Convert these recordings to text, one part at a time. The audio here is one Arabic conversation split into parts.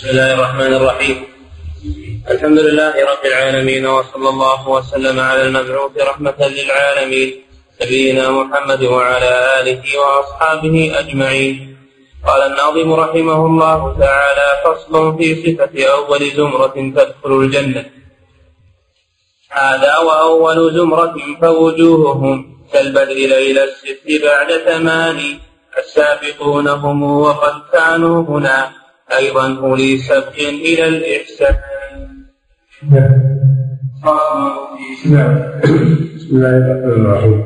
بسم الله الرحمن الرحيم. الحمد لله رب العالمين وصلى الله وسلم على المبعوث رحمة للعالمين نبينا محمد وعلى آله وأصحابه أجمعين. قال الناظم رحمه الله تعالى فصل في صفة أول زمرة تدخل الجنة. هذا وأول زمرة فوجوههم كالبدر ليل الست بعد ثمان السابقون هم وقد كانوا هنا. أيضا أولي سبق إلى الإحسان. نعم بسم الله الرحمن الرحيم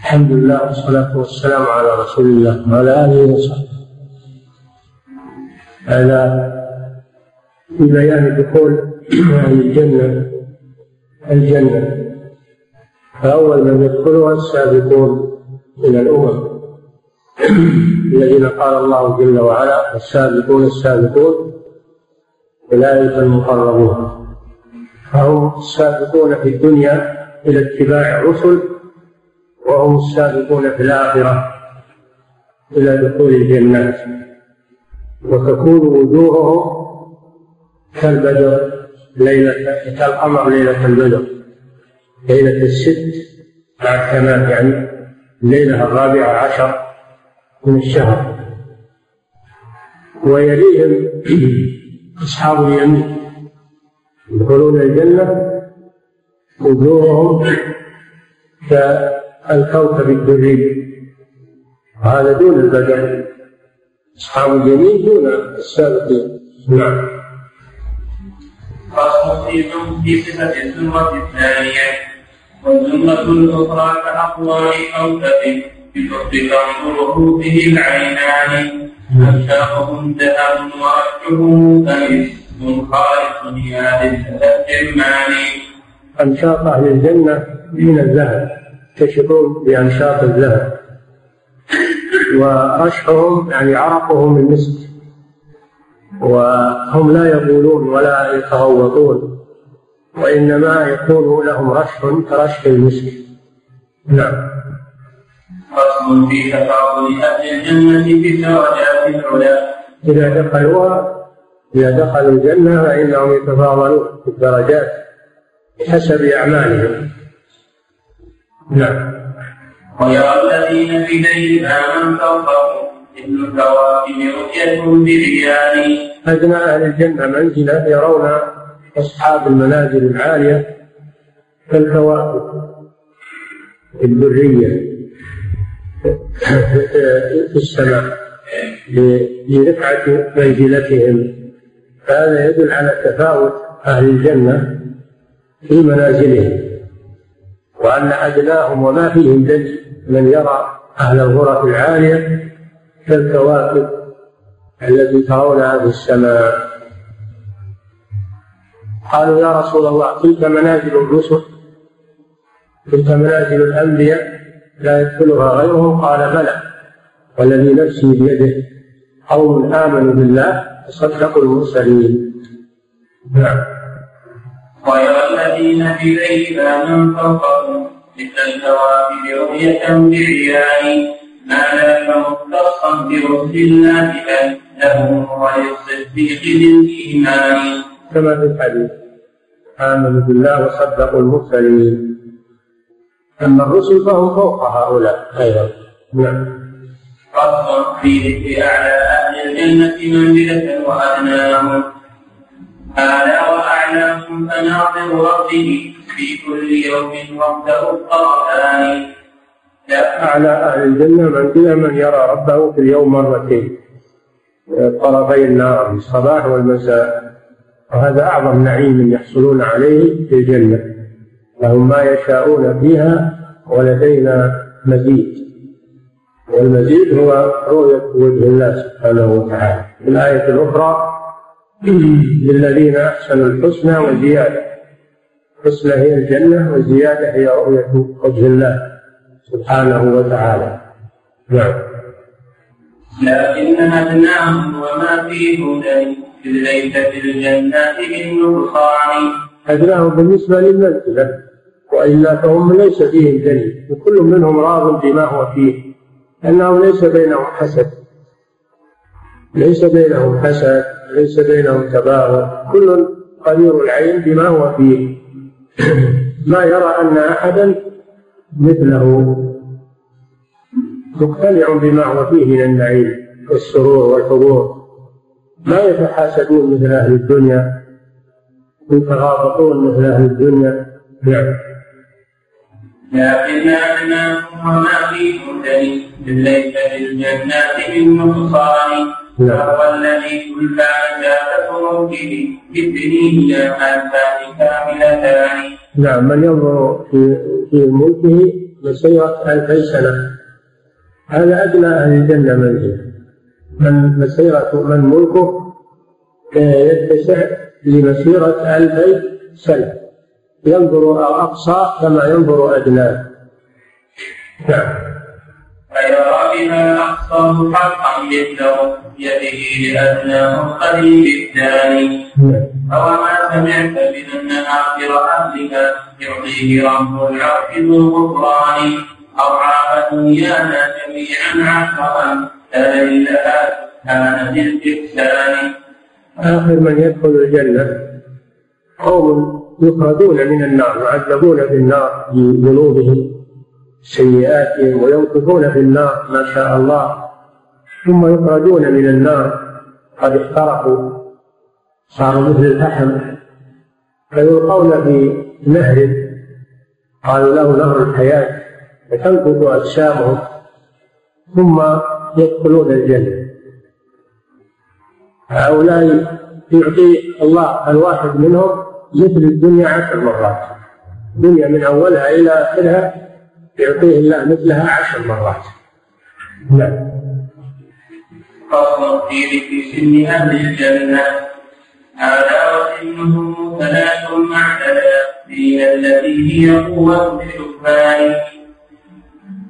الحمد لله والصلاة والسلام على رسول الله وعلى آله وصحبه. هذا في بيان دخول أهل الجنة الجنة. فأول من يدخلها السابقون من الأمم. الذين قال الله جل وعلا السابقون السابقون أولئك المقربون. فهم السابقون في الدنيا إلى اتباع الرسل وهم السابقون في الآخرة إلى دخول الجنات. وتكون وجوههم كالبدر ليلة كالقمر ليلة البدر. ليلة الست بعد ثمان يعني الليلة الرابعة عشر. من الشهر. ويليهم أصحاب اليمين. يدخلون الجنة وجوههم كالكوكب الدري. وهذا دون البدر. أصحاب اليمين دون السابقين نعم. فصل في صفة الزمرة الثانية والزمرة الأخرى كأقوال كوكب بفضل تنظره به العينان أمشاقهم ذهب وأرجه فمسك خالص يا للجرمان أنشاط أهل الجنة من الذهب يكتشفون بأنشاط الذهب. ورشحهم يعني عرقهم المسك وهم لا يقولون ولا يتغوطون. وإنما يكون لهم رشح كرشح المسك. نعم. فصل في تفاضل أهل الجنة في درجات العلا إذا دخلوها إذا دخلوا الجنة فإنهم يتفاضلون في الدرجات بحسب أعمالهم. نعم. ويرى الذين ليلها من فوقهم مثل الكواكب رؤية بريان أدنى أهل الجنة منزلة يرون أصحاب المنازل العالية كالكواكب البرية. في السماء لرفعة منزلتهم. فهذا يدل على تفاوت أهل الجنة في منازلهم وأن أدناهم وما فيهم دليل من يرى أهل الغرف العالية كالكواكب التي ترونها في السماء. قالوا يا رسول الله تلك منازل الرسل تلك منازل الأنبياء لا يدخلها غيرهم قال بلى. والذي نفسي بيده قوم آمنوا بالله وصدقوا المرسلين. نعم. ويرى الذين في ليلها من فوقهم مثل الكواكب رؤية بريان ما لا مختصا برسل الله بل له وللصديق للإيمان كما في الحديث آمنوا بالله وصدقوا المرسلين. أما الرسل فهم فوق هؤلاء. أيضا نعم. فصل في ذكر أعلى أهل الجنة منزلة وأدناهم أعلى وأعلاهم فناظر ربه في كل يوم وحده الطرفان أعلى أهل الجنة منزلة من يرى ربه في اليوم مرتين. طرفي النار في الصباح والمساء. وهذا أعظم نعيم يحصلون عليه في الجنة. لهم ما يشاءون فيها ولدينا مزيد. والمزيد هو رؤية وجه الله سبحانه وتعالى. في الآية الأخرى للذين أحسنوا الحسنى وزيادة. الحسنى هي الجنة والزيادة هي رؤية وجه الله سبحانه وتعالى. نعم. لكن أدناهم وما فيه هدى إذ ليس في الجنات من نقصان أدناهم بالنسبة للمنزلة. وإلا فهم ليس فيهم دليل وكل منهم راض بما هو فيه أنه ليس بينهم حسد. ليس بينهم حسد ليس بينهم تباغض كل قدير العين بما هو فيه. ما يرى أن أحدا مثله. مقتنع بما هو فيه من النعيم والسرور والحضور ما يتحاسدون مثل أهل الدنيا يتغاضبون مثل أهل الدنيا. نعم. لكن أعلمهم وما في هدى ليس للجنات من نقصان. وهو الذي كل عجابة به بالدنيا آتان كاملتان. نعم من ينظر في في ملكه مسيرة ألفي سنة هذا أدنى أهل الجنة منزلا من مسيرة من ملكه يتسع لمسيرة ألفي سنة ينظر أقصى كما ينظر أدناه نعم. فيرى بها أقصاه حقا مثله يده لأدناه القريب الثاني أوما سمعت بأن آخر أهلها يعطيه رب العرش ذو الغفران أرعى دنيانا جميعا عشرا. كان لها كان الإحسان. آخر من يدخل الجنة قوم يخرجون من النار يعذبون في النار بذنوبهم سيئاتهم ويمكثون في النار ما شاء الله. ثم يخرجون من النار قد احترقوا صاروا مثل الفحم فيلقون في نهر قالوا له نهر الحياة فتنقض أجسامهم ثم يدخلون الجنة. هؤلاء يعطي الله الواحد منهم مثل الدنيا عشر مرات. الدنيا من أولها إلى آخرها يعطيه الله مثلها عشر مرات. نعم. فصل في ذكر سن أهل الجنة هذا وسنهم ثلاث معدلا دين الذي هي قوة الشبان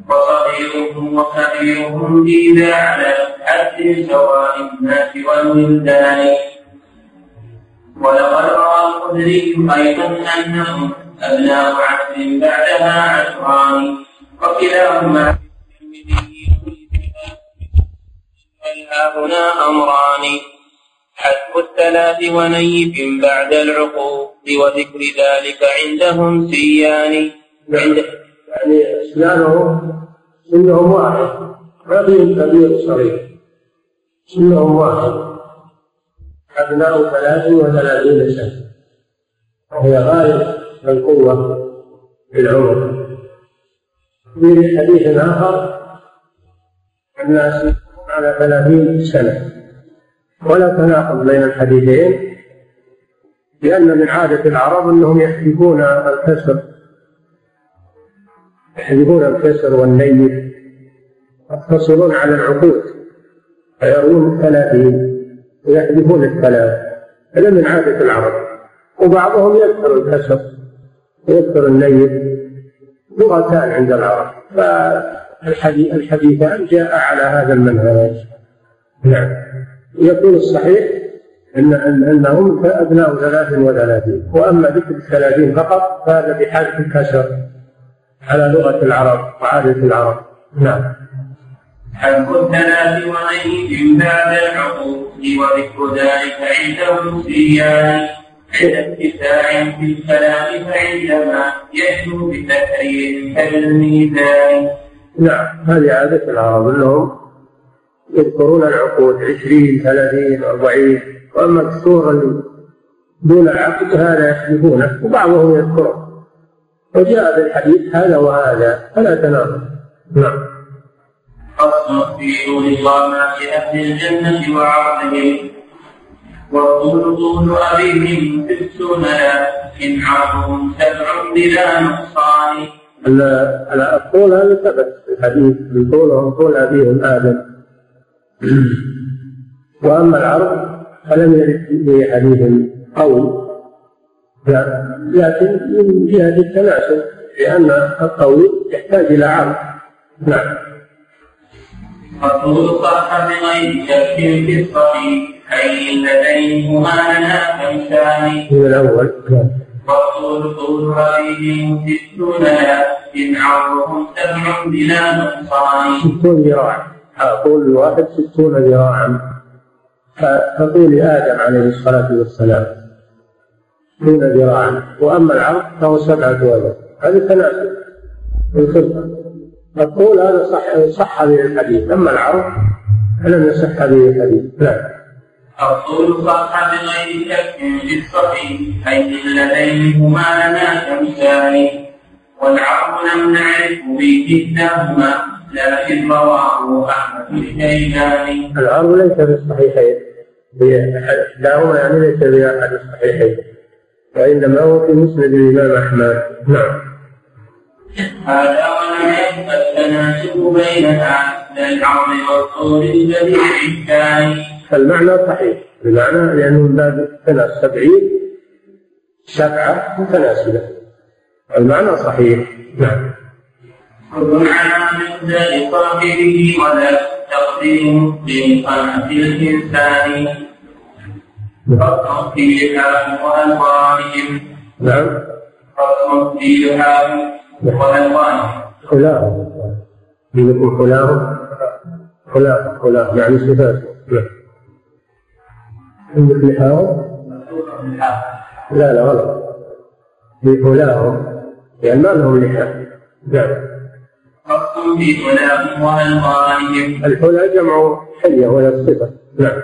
وصغيرهم وكبيرهم دين على حد سواء الناس والولدان. ولقد روى الخدري أيضا أنهم أبناء عبد بعدها عشران وكلاهما هنا أمران. حذف الثلاث ونيف بعد العقوق وذكر ذلك عندهم سيان. عند يعني اسنانهم سنهم واحد. فيهم كبير صغير سنهم واحد. أبناء ثلاث وثلاثين سنة. وهي غاية القوة في العمر. في حديث آخر الناس على ثلاثين سنة. ولا تناقض بين الحديثين لأن من عادة العرب أنهم يحذفون الكسر. يحذفون الكسر والنيل يقتصرون على العقود فيرون الثلاثين ويحذفون الثلاث. هذا من عادة العرب. وبعضهم يذكر الكسر ويذكر النيل. لغتان عند العرب. فالحديثان جاء على هذا المنهج. نعم. يكون الصحيح ان إنهم أبناء ثلاث وثلاثين. وأما ذكر الثلاثين فقط فهذا بحذف الكسر على لغة العرب وعاده العرب. نعم. حذف الثلاث وغيرهم بعد العقود وذكر ذلك عند السيان عند اتساع في الكلام فعندما يأتوا بتكرير كالميزان. نعم هذه عادة العرب أنهم يذكرون العقود عشرين ثلاثين أربعين وأما الكسور دون العقد هذا يحذفونه وبعضهم يذكره وجاء في الحديث هذا وهذا فلا تناقض نعم. فصل في طول الظلمات أهل الجنة وعرضهم والطول طول أبيهم ستون إن عرضهم سبع بلا نقصان الطول هذا ثبت في الحديث من طولهم طول أبيهم آدم وأما العرض فلم يرد به حديث قوي لكن من جهة التناسب لأن القول يحتاج إلى عرض نعم صح بغير شك في الصحيح أي لديهما لنا كمثال من الأول. والطول طول هذه ستون إن عرضهم سبع بلا نقصان. ستون ذراع طول الواحد ستون ذراعا. كطول آدم عليه الصلاة والسلام دون ذراع وأما العرض فهو سبعة أذرع هذا تناسب. الخلقة الطول هذا صح صح به الحديث. أما العرض فلم يصح به الحديث. نعم. الطول صح بغير شك في الصحيح حيث اللذين هما لنا كمثال والعرض لم نعرف به كلاهما لكن رواه أحمد الشيباني. العرض ليس في الصحيحين. إحداهما يعني ليس في أحد الصحيحين. وإنما هو في مسند الإمام أحمد. نعم. هذا ولم التناسب بينها العرض والطول البديع الثاني فالمعنى صحيح. بمعنى لأنه من باب الثلاث سبعين سبعة متناسبة. المعنى صحيح. نعم. كل على مقدار صاحبه ولا تقديم بمقامة الإنسان. فصل في لحام وألوانهم. نعم. فصل في لحام وألوانهم خلاه يقول خلاه خلاه خلاه يعني صفاته نعم عندك لحاهم لا لا غلط في حلاهم يعني ما لهم لحاء نعم فصل في وألوانهم الحلى جمع حلية وهي الصفة نعم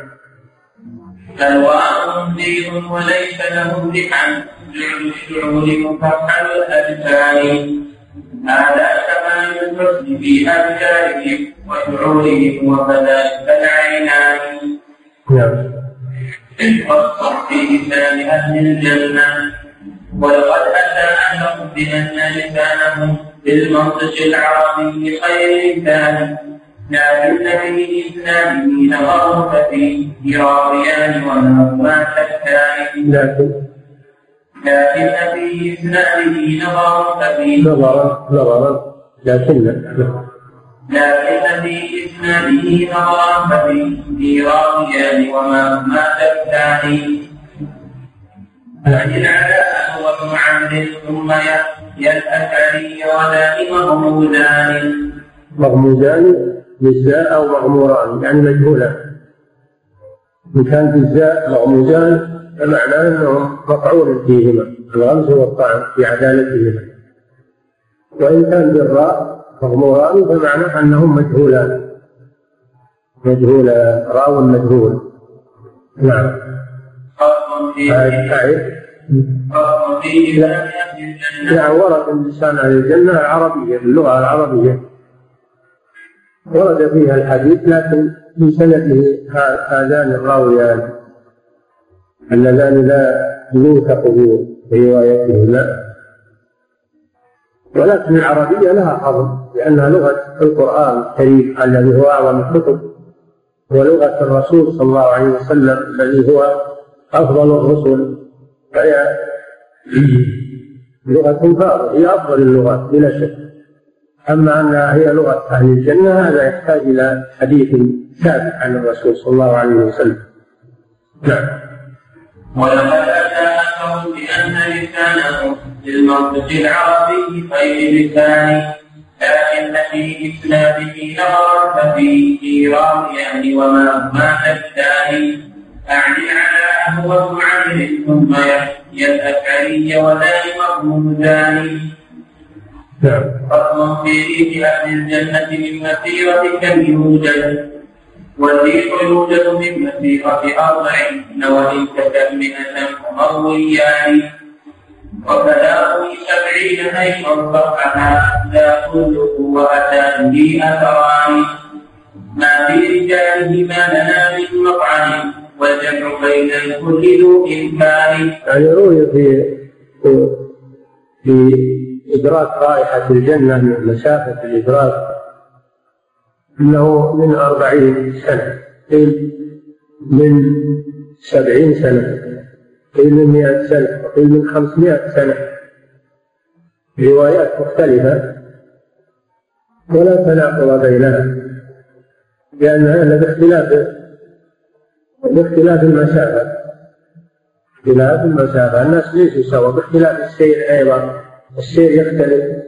ألوانهم بيض وليس لهم لحم جعل الشعور مفحل الأجفان هذا كمال الحسن في أبشارهم وشعورهم وكذلك العينان نعم والصح في لسان أهل الجنة ولقد أتى أنهم بأن لسانهم بالمنطق العربي خير لسان لكن في إسلامه نظر ففيه راويان وما شكان لكن لكن في إسناده نظر ففيه نظرا نظرا لكن لكن في إسناده نظرا ففيه راويان وما هما شكان فإن العلاء هو ابن عمرو ثم الأشعري ودائمه مولان مغمودان بالزاء أو مغموران يعني مجهولان إن كان بالزاء مغمودان فمعناه أنهم مطعون فيهما الغمز والطعن في عدالتهما. وإن كان بالراء مغموران فمعناه أنهم مجهولان. مجهولان راو مجهول. نعم. فصل فيه الجنة يعني ورد اللسان عن الجنة العربية باللغة العربية. ورد فيها الحديث لكن في سنده هذان الراويان. اللذان لا يوثق بروايته لا. ولكن العربية لها حظ لأنها لغة القرآن الكريم الذي هو أعظم الكتب ولغة الرسول صلى الله عليه وسلم الذي هو أفضل الرسل. فهي لغة فاضلة هي أفضل اللغات بلا شك. أما أنها هي لغة أهل الجنة هذا يحتاج إلى حديث ثابت عن الرسول صلى الله عليه وسلم. نعم. ولقد أتى أنهم بأن لسانه للمنطق العربي خير لسان لكن في إسناده نظرا ففيه راويان وما هما الثاني أعني على هو عمرو ثم يحيى الأشعري وذلك مهمودان نعم. فصل في ريح أهل الجنة من مسيرة كم يوجد والريح يوجد من مسيرة أربعين وإن تكملة مرويان. وكلام سبعين أيضا فرحها لا كله وأتى به أثران. ما في رجاله ما لنا من مطعم والجمع بين الكل ذو إمكان. يعني روي في في إدراك رائحة الجنة من مسافة الإدراك أنه من أربعين سنة قيل من سبعين سنة قيل من مئة سنة وقيل من خمسمائة سنة. روايات مختلفة. ولا تناقض بينها لأن هذا باختلاف باختلاف المسافة. اختلاف المسافة. الناس ليسوا سوا باختلاف السير أيضا. السير يختلف.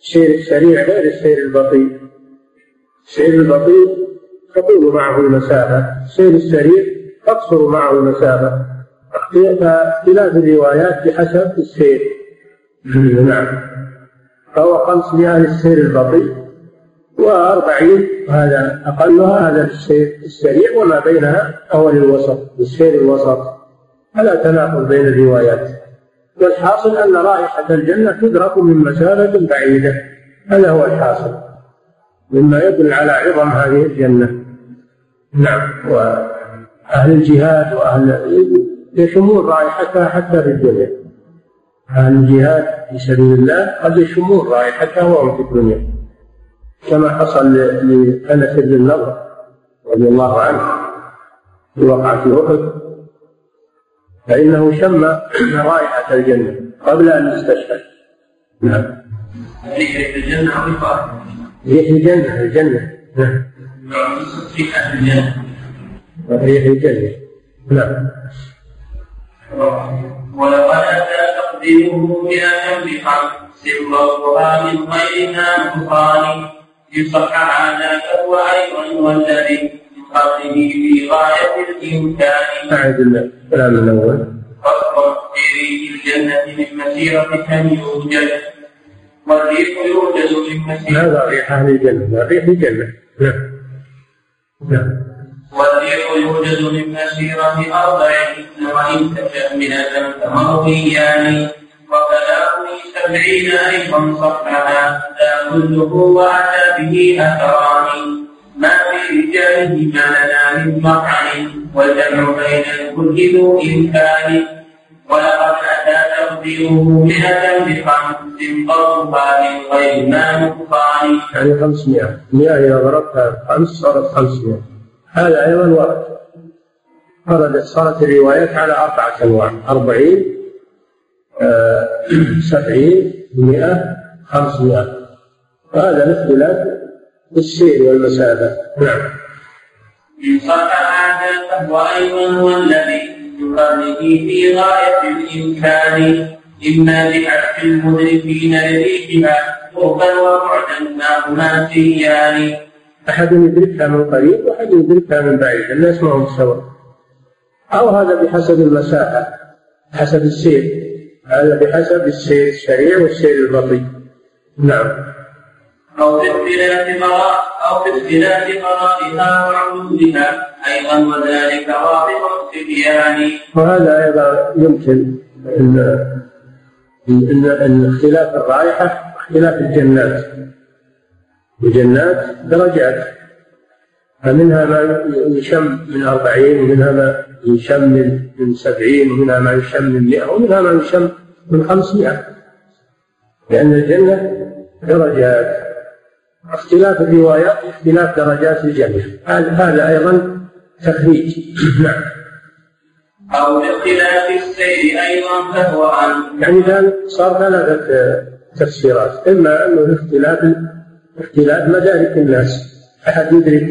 السير السريع غير السير البطيء. السير البطيء تطول معه المسافة. السير السريع تقصر معه المسافة. فاختلاف الروايات بحسب السير. نعم. فهو 500 للسير البطيء وأربعين هذا أقلها هذا السير السريع وما بينها هو للوسط السير الوسط. فلا تناقض بين الروايات. والحاصل أن رائحة الجنة تدرك من مسافة بعيدة. هذا هو الحاصل. مما يدل على عظم هذه الجنة. نعم وأهل الجهاد وأهل يشمون رائحتها حتى في الدنيا. أهل الجهاد في سبيل الله قد يشمون رائحتها وهم في الدنيا. كما حصل لأنس بن النضر رضي الله عنه في وقعة أحد. فإنه شم رائحة الجنة قبل أن يستشهد نعم. الجنة ريح الجنة الجنة. نعم. ريح الجنة. ريح الجنة. نعم. ولقد أتى تقديره مئة بخمس ضربها من غيرها نقصان إن صح هذا فهو أيضا والذي من قبله في غاية الإمكان. أعد الكلام الأول. فصل في ريح الجنة من مسيرة كم يوجد والريح يوجد من هذا ريح أهل الجنة. ريح الجنة. نعم نعم والريح يوجد من مسيرة أربعين وإن من فمرويان وكلام سبعين أيضا صفحها لا كله وأتى به أثران. ما في رجاله ما لنا من مطعن والجمع بين الكل ذو إمكان. ولقد أتى تقديره مئة بخمس قربها من غير ما نقصان يعني 500 100 إذا ضربتها خمس صارت 500 هذا أيضا ورد وردت صارت الروايات على أربعة أنواع. أربعين سبعين مئة خمسمائة. وهذا الاختلاف السير والمسافة نعم. إن صح هذا فهو أيضا هو يقرنه في غاية الإمكان. إما بحث المدركين لريحها قربا وبعدا ما هما سيان. أحد يدركها من قريب وأحد يدركها من بعيد. الناس ما هم سواء أو هذا بحسب المسافة حسب السير. هذا بحسب السير السريع والسير البطيء. نعم. أو في اختلاف مراء أو في اختلاف مرائها وعلومها أيضا وذلك واضح التبيان وهذا أيضا يمكن أن أن أن اختلاف الرائحة اختلاف الجنات. الجنات درجات. فمنها ما يشم من أربعين ومنها ما يشم من سبعين ومنها ما يشم من مئة ومنها ما يشم من خمسمائة. لأن الجنة درجات. اختلاف الروايات اختلاف درجات الجنة هذا أيضا تخريج. نعم. أو باختلاف السير أيضا فهو عن يعني صار ثلاثة تفسيرات. إما أنه الاختلاف اختلاف مدارك الناس. أحد يدرك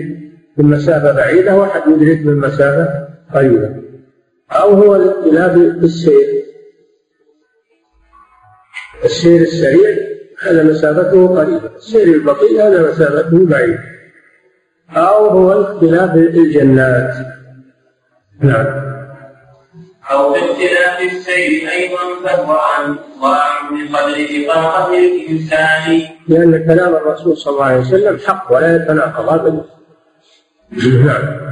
من مسافة بعيدة وأحد يدرك من مسافة قريبة. أو هو الاختلاف في السير. السير السريع هذا مسافته قريبة. السير البطيء هذا مسافته بعيدة أو هو الاختلاف في الجنات. نعم. أو باختلاف السير أيضا فهو عن وأعم بقدر إطاقة الإنسان. لأن كلام الرسول صلى الله عليه وسلم حق ولا يتناقض. أبدا نعم.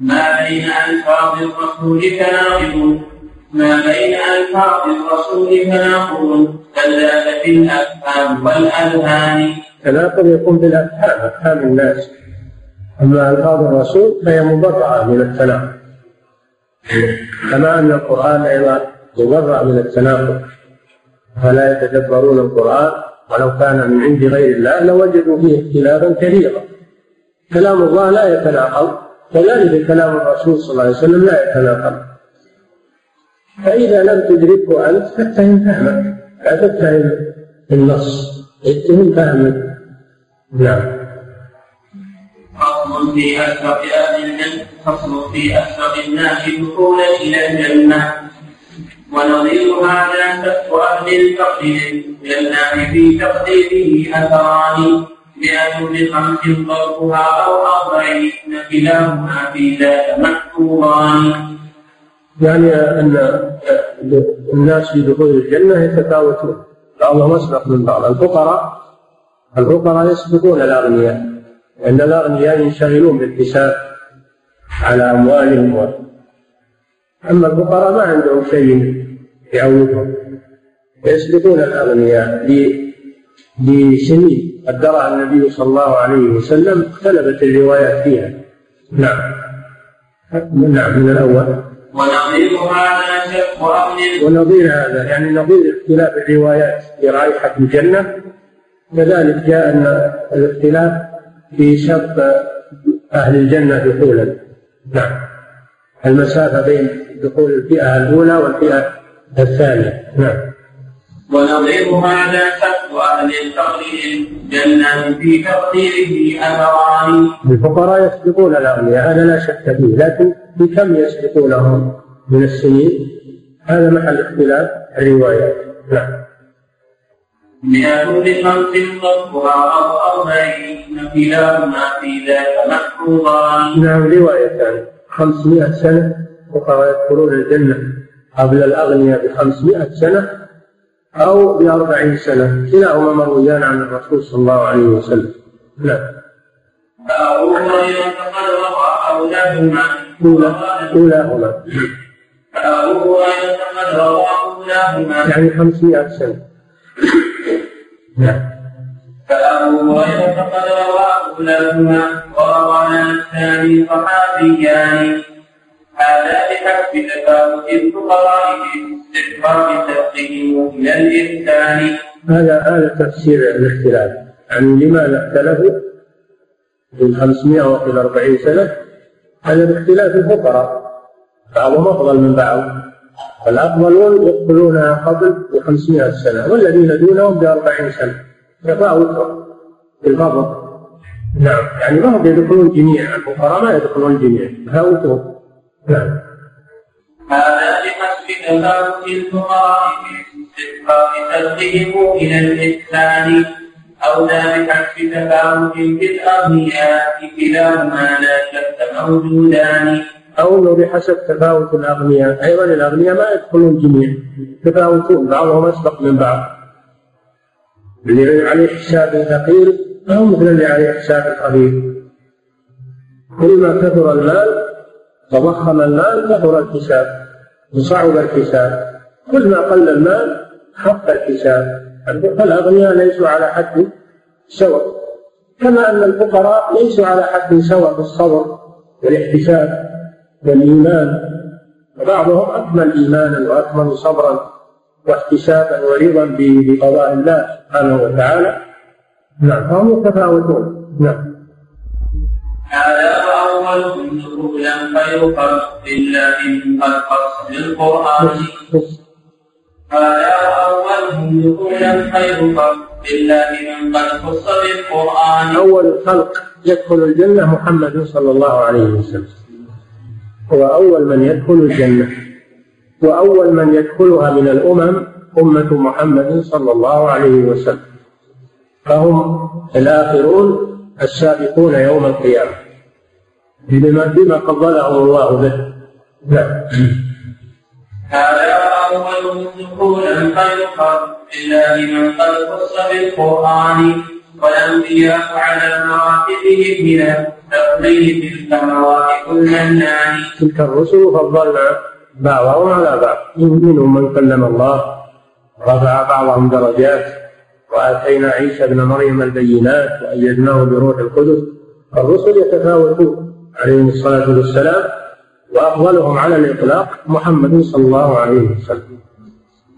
ما بين ألفاظ الرسول تناقض ما بين ألفاظ الرسول تناقض كذلك في الأفهام والأذهان. تناقض يكون بالأفهام أفهام الناس. أما ألفاظ الرسول فهي مبرعة من التناقض. كما أن القرآن أيضا مبرأ من التناقض. فلا يتدبرون القرآن ولو كان من عند غير الله لوجدوا فيه اختلافا كثيرا كلام الله لا يتناقض. كذلك كلام الرسول صلى الله عليه وسلم لا يتناقض. فإذا لم تدركه أنت فاتهم فهمك. لا تتهم النص اتهم فهمك. نعم. فصل في أسبق أهل الجنة فصل في أسبق الناس دخولا إلى الجنة. ونظير هذا سبق أهل الفقر للجنة في تقديره أثران. مئة بخمس ضربها أو أربعين كلاهما في ذاك محفوظان يعني أن الناس في دخول الجنة يتفاوتون. بعضهم أسبق من بعض. الفقراء الفقراء يسبقون الأغنياء. لأن الأغنياء ينشغلون بالحساب على أموالهم و... أما الفقراء ما عندهم شيء يعوضهم. يسبقون الأغنياء بسنين. قدرها النبي صلى الله عليه وسلم. اختلفت الروايات فيها. نعم. نعم من الأول. هذا شق أهل ونظير هذا يعني نظير اختلاف الروايات في رائحة الجنة. كذلك جاء أن الاختلاف في شق أهل الجنة دخولا. نعم. المسافة بين دخول الفئة الأولى والفئة الثانية. نعم. ونظير هذا شق أهل الفقر جنة في تقديره أمران. الفقراء يسبقون الأغنياء هذا لا شك فيه لكن بكم يسبقونهم؟ من السنين. هذا محل اختلاف الروايات. نعم. مئة بخمس ضربها أو أربعين كلاهما في ذاك محفوظان نعم روايتان. خمسمائة سنة فقراء يدخلون الجنة. قبل الأغنياء بخمسمائة سنة أو بأربعين سنة. كلاهما مرويان عن الرسول صلى الله عليه وسلم. نعم. فأبو هريرة قد روى أولاهما أولاهما يعني خمسمائة سنة نعم فأبو هريرة قد روى أولاهما وروى الثاني صحابيان هذا بحسب تفاوت الفقراء في استحقاق سبقهم إلى الإحسان هذا هذا تفسير الاختلاف. يعني لماذا اختلفوا في الخمسمائة وفي الأربعين سنة هذا باختلاف الفقراء. بعضهم أفضل من بعض. فالأفضلون يدخلونها قبل بخمسمائة سنة والذين دونهم بأربعين سنة. في الفضل نعم يعني ما هم يدخلون جميعا الفقراء ما يدخلون جميعا. تفاوتهم نعم. هذا بحسب تفاوت الفقراء في استحقاق سبقهم إلى الإحسان أو ذا بحسب تفاوت في الأغنياء كلاهما لا شك موجودان. أو أنه بحسب تفاوت الأغنياء. أيضا الأغنياء ما يدخلون جميعا. يتفاوتون بعضهم أسبق من بعض. اللي عليه حساب ثقيل ما هو مثل اللي عليه حساب الخبير كل ما كثر المال تضخم المال كثر الحساب. وصعب الحساب. كل ما قل المال خف الحساب. فالأغنياء ليسوا على حد سواء. كما أن الفقراء ليسوا على حد سواء في الصبر والاحتساب. والإيمان. وبعضهم أكمل إيمانا وأكمل صبرا واحتسابا ورضا بقضاء الله سبحانه وتعالى. نعم. فهم يتفاوتون نعم. هذا وأول دخولا خير خلق الله قد خص بالقرآن هذا وأولهم دخولا خير خلق الله من قد خص بالقرآن أول الخلق يدخل الجنة محمد صلى الله عليه وسلم. هو أول من يدخل الجنة وأول من يدخلها من الأمم أمة محمد صلى الله عليه وسلم. فهم الآخرون السابقون يوم القيامة. بما بما فضلهم الله به. نعم. هذا أول دخولا خير خلق الله من قد خص بالقرآن والأنبياء على مراتبهم من كلنان تلك الرسل فضلنا بعضهم على بعض. منهم من كلم الله رفع بعضهم درجات وآتينا عيسى ابن مريم البينات وأيدناه بروح القدس. الرسل يتفاوتون عليهم الصلاة والسلام وأفضلهم على الإطلاق محمد صلى الله عليه وسلم.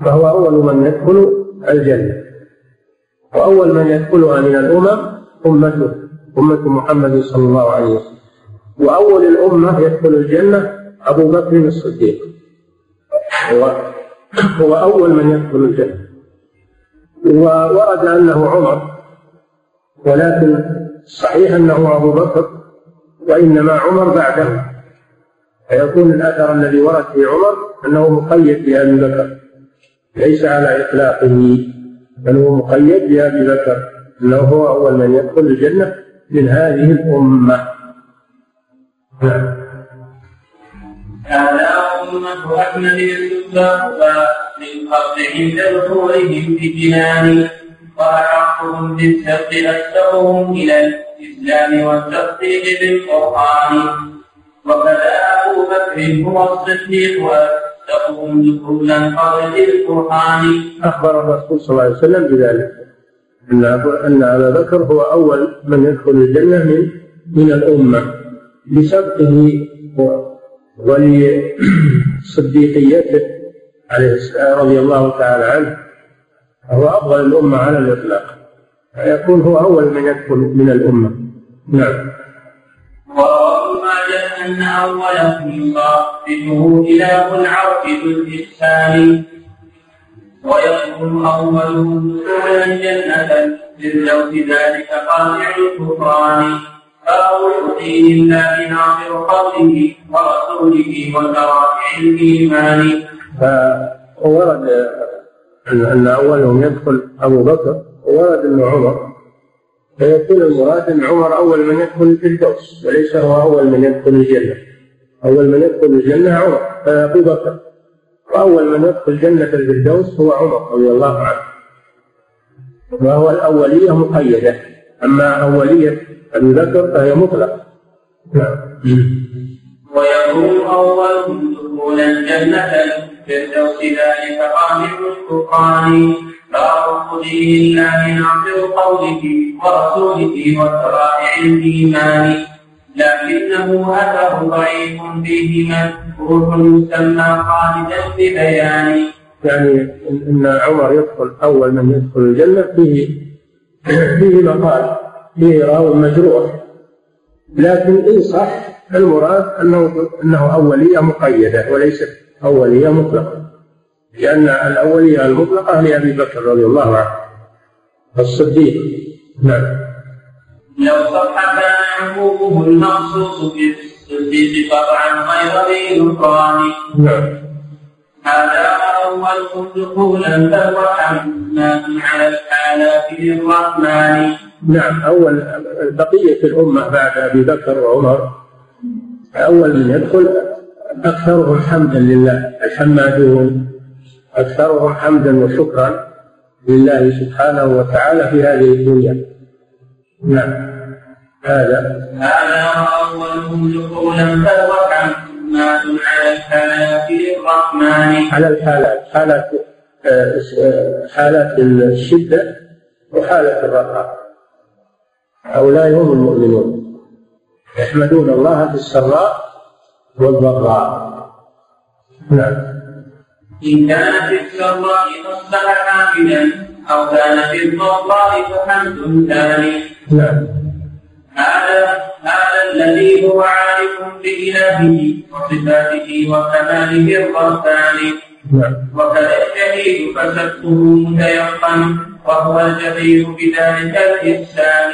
فهو أول من يدخل الجنة وأول من يدخلها من الأمم أمته. أمة محمد صلى الله عليه وسلم. وأول الأمة يدخل الجنة أبو بكر الصديق. هو هو أول من يدخل الجنة. وورد أنه عمر ولكن صحيح أنه أبو بكر وإنما عمر بعده. فيكون الأثر الذي ورد في عمر أنه مقيد بأبي بكر. ليس على إطلاقه. بل هو مقيد بأبي بكر. أنه هو أول من يدخل الجنة. من هذه الأمة. نعم هذا أمة أحمد السباق للخلق عند دخولهم في الجنان وأحقهم بالسبق أسبقهم إلى الإسلام والتصديق بالقرآن. وكذا أبو بكر هو الصديق وأسبقهم دخولا قبل القرآن. أخبر الرسول صلى الله عليه وسلم بذلك. أن أن أبا بكر هو أول من يدخل الجنة من من الأمة بسبقه ولصديقيته عليه رضي الله تعالى عنه فهو أفضل الأمة على الإطلاق فيكون هو أول من يدخل من الأمة. نعم. وروى ماجه أن أولهم صاحبه إله العرش ذو الإحسان ويكون أولهم دخولا جنة للزوج ذلك قاطع الكفران فهو يؤتيه الله ناظر قوله ورسوله وشرائع الإيمان. فورد أن أولهم يدخل أبو بكر وورد أنه عمر. فيكون المراد أن عمر أول من يدخل الفردوس وليس هو أول من يدخل الجنة. أول من يدخل الجنة عمر أبو بكر. وأول من يدخل جنة الفردوس هو عمر رضي الله عنه. وهو الأولية مقيدة. أما أولية أبي بكر فهي مطلقة. نعم. ويكون أولهم دخولا جنة الفردوس ذلك قامع الفرقان فأرد دين الله ناصر قوله ورسوله وشرائع الإيمان. لكنه أثر ضعيف فيه مذكور يسمى خالدا ببيان يعني إن عمر يدخل أول من يدخل الجنة فيه فيه مقال فيه راو مجروح. لكن إن صح المراد انه أنه أولية مقيدة وليست أولية مطلقة. لأن الأولية المطلقة لابي بكر رضي الله عنه. الصديق. نعم. لو صح كان عمومه المخصوص بالصديق قطعا غير ذي نكران هذا أولهم دخولا حماد على الحالات للرحمن. نعم أول بقية الأمة بعد أبي بكر وعمر. أول من يدخل أكثرهم حمدا لله الحمادون. أكثرهم حمدا وشكرا لله سبحانه وتعالى في هذه الدنيا. نعم. هذا. هذا أولهم دخولا فهو حماد على الحالات للرحمن؟ على الحالات حالات آه، حالات الشدة وحالة الرخاء هؤلاء هم المؤمنون. يحمدون الله في السراء والضراء. نعم. إن كان في السراء فاصبح حامدا أو كان في الضراء فحمد ثاني نعم. هذا هذا الذي هو عارف بإلهه وصفاته وكماله الرباني وكذا الشهيد فسبه متيقن وهو الجدير بذلك الإحسان.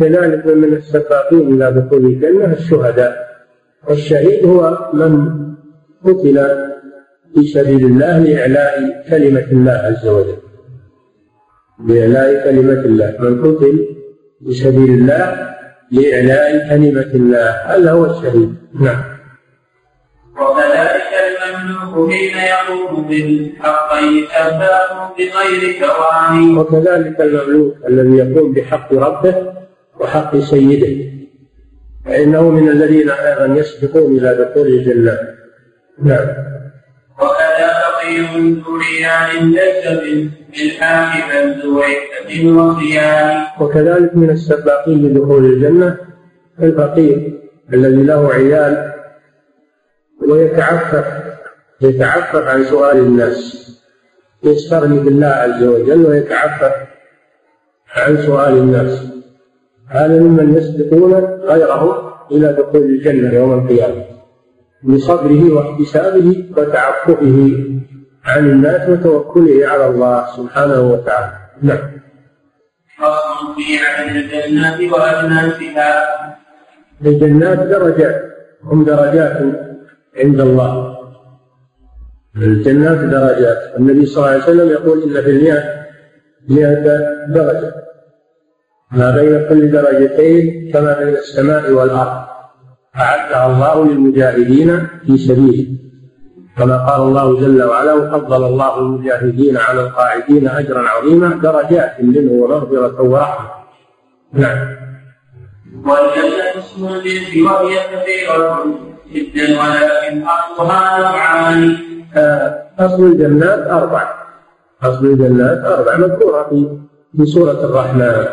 كذلك من السباقين إلى دخول الجنة الشهداء. والشهيد هو من قتل في سبيل الله لإعلاء كلمة الله عز وجل. لإعلاء كلمة الله. من قتل في سبيل الله لإعلاء كلمة الله. هذا هو الشهيد. نعم. وكذلك المملوك حين يقوم بالحقين سباق بغير كوان وكذلك المملوك الذي يقوم بحق ربه وحق سيده. فإنه من الذين أيضا يسبقون إلى دخول الجنة. نعم. وكذا بالحاكم ذو عدة وصيان وكذلك من السباقين لدخول الجنة الفقير الذي له عيال ويتعفف يتعفف عن سؤال الناس يستغني بالله عز وجل ويتعفف عن سؤال الناس. هذا ممن يسبقون غيره إلى دخول الجنة يوم القيامة بصبره واحتسابه وتعففه. عن الناس وتوكله على الله سبحانه وتعالى. نعم. في الجنات وأجناسها الجنات درجات هم درجات عند الله. الجنات درجات. النبي صلى الله عليه وسلم يقول إن في المئة مئة درجة. ما بين كل درجتين كما بين السماء والأرض. أعدها الله للمجاهدين في سبيله. كما قال الله جل وعلا وفضل الله المجاهدين على القاعدين أجرا عظيما درجات منه ومغفرة ورحمة. نعم. والجنة اسم الجنس وهي كثيرة جدا ولكن أصلها نوعان آه، أصل الجنات أربع. أصل الجنات أربع مذكورة في في سورة الرحمن.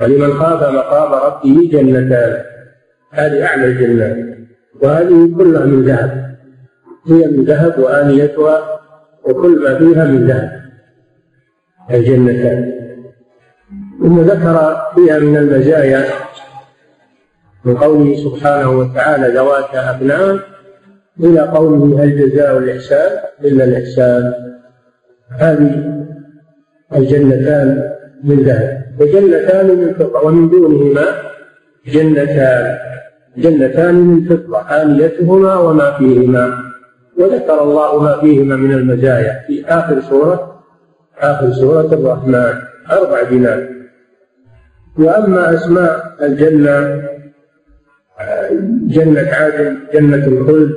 ولمن خاف مقام ربه جنتان. هذه أعلى الجنات. وهذه كلها من ذهب. هي من ذهب وآنيتها وكل ما فيها من ذهب الجنتان ثم ذكر فيها من المزايا من قوله سبحانه وتعالى ذوات أبناء إلى قوله هل جزاء الإحسان إلا الإحسان. هذه الجنتان من ذهب وجنتان من فضة ومن دونهما جنتان. جنتان من فضة آنيتهما وما فيهما. وذكر الله ما فيهما من المزايا في آخر سورة آخر سورة الرحمن أربع جنان وأما أسماء الجنة جنة عادل جنة الخلد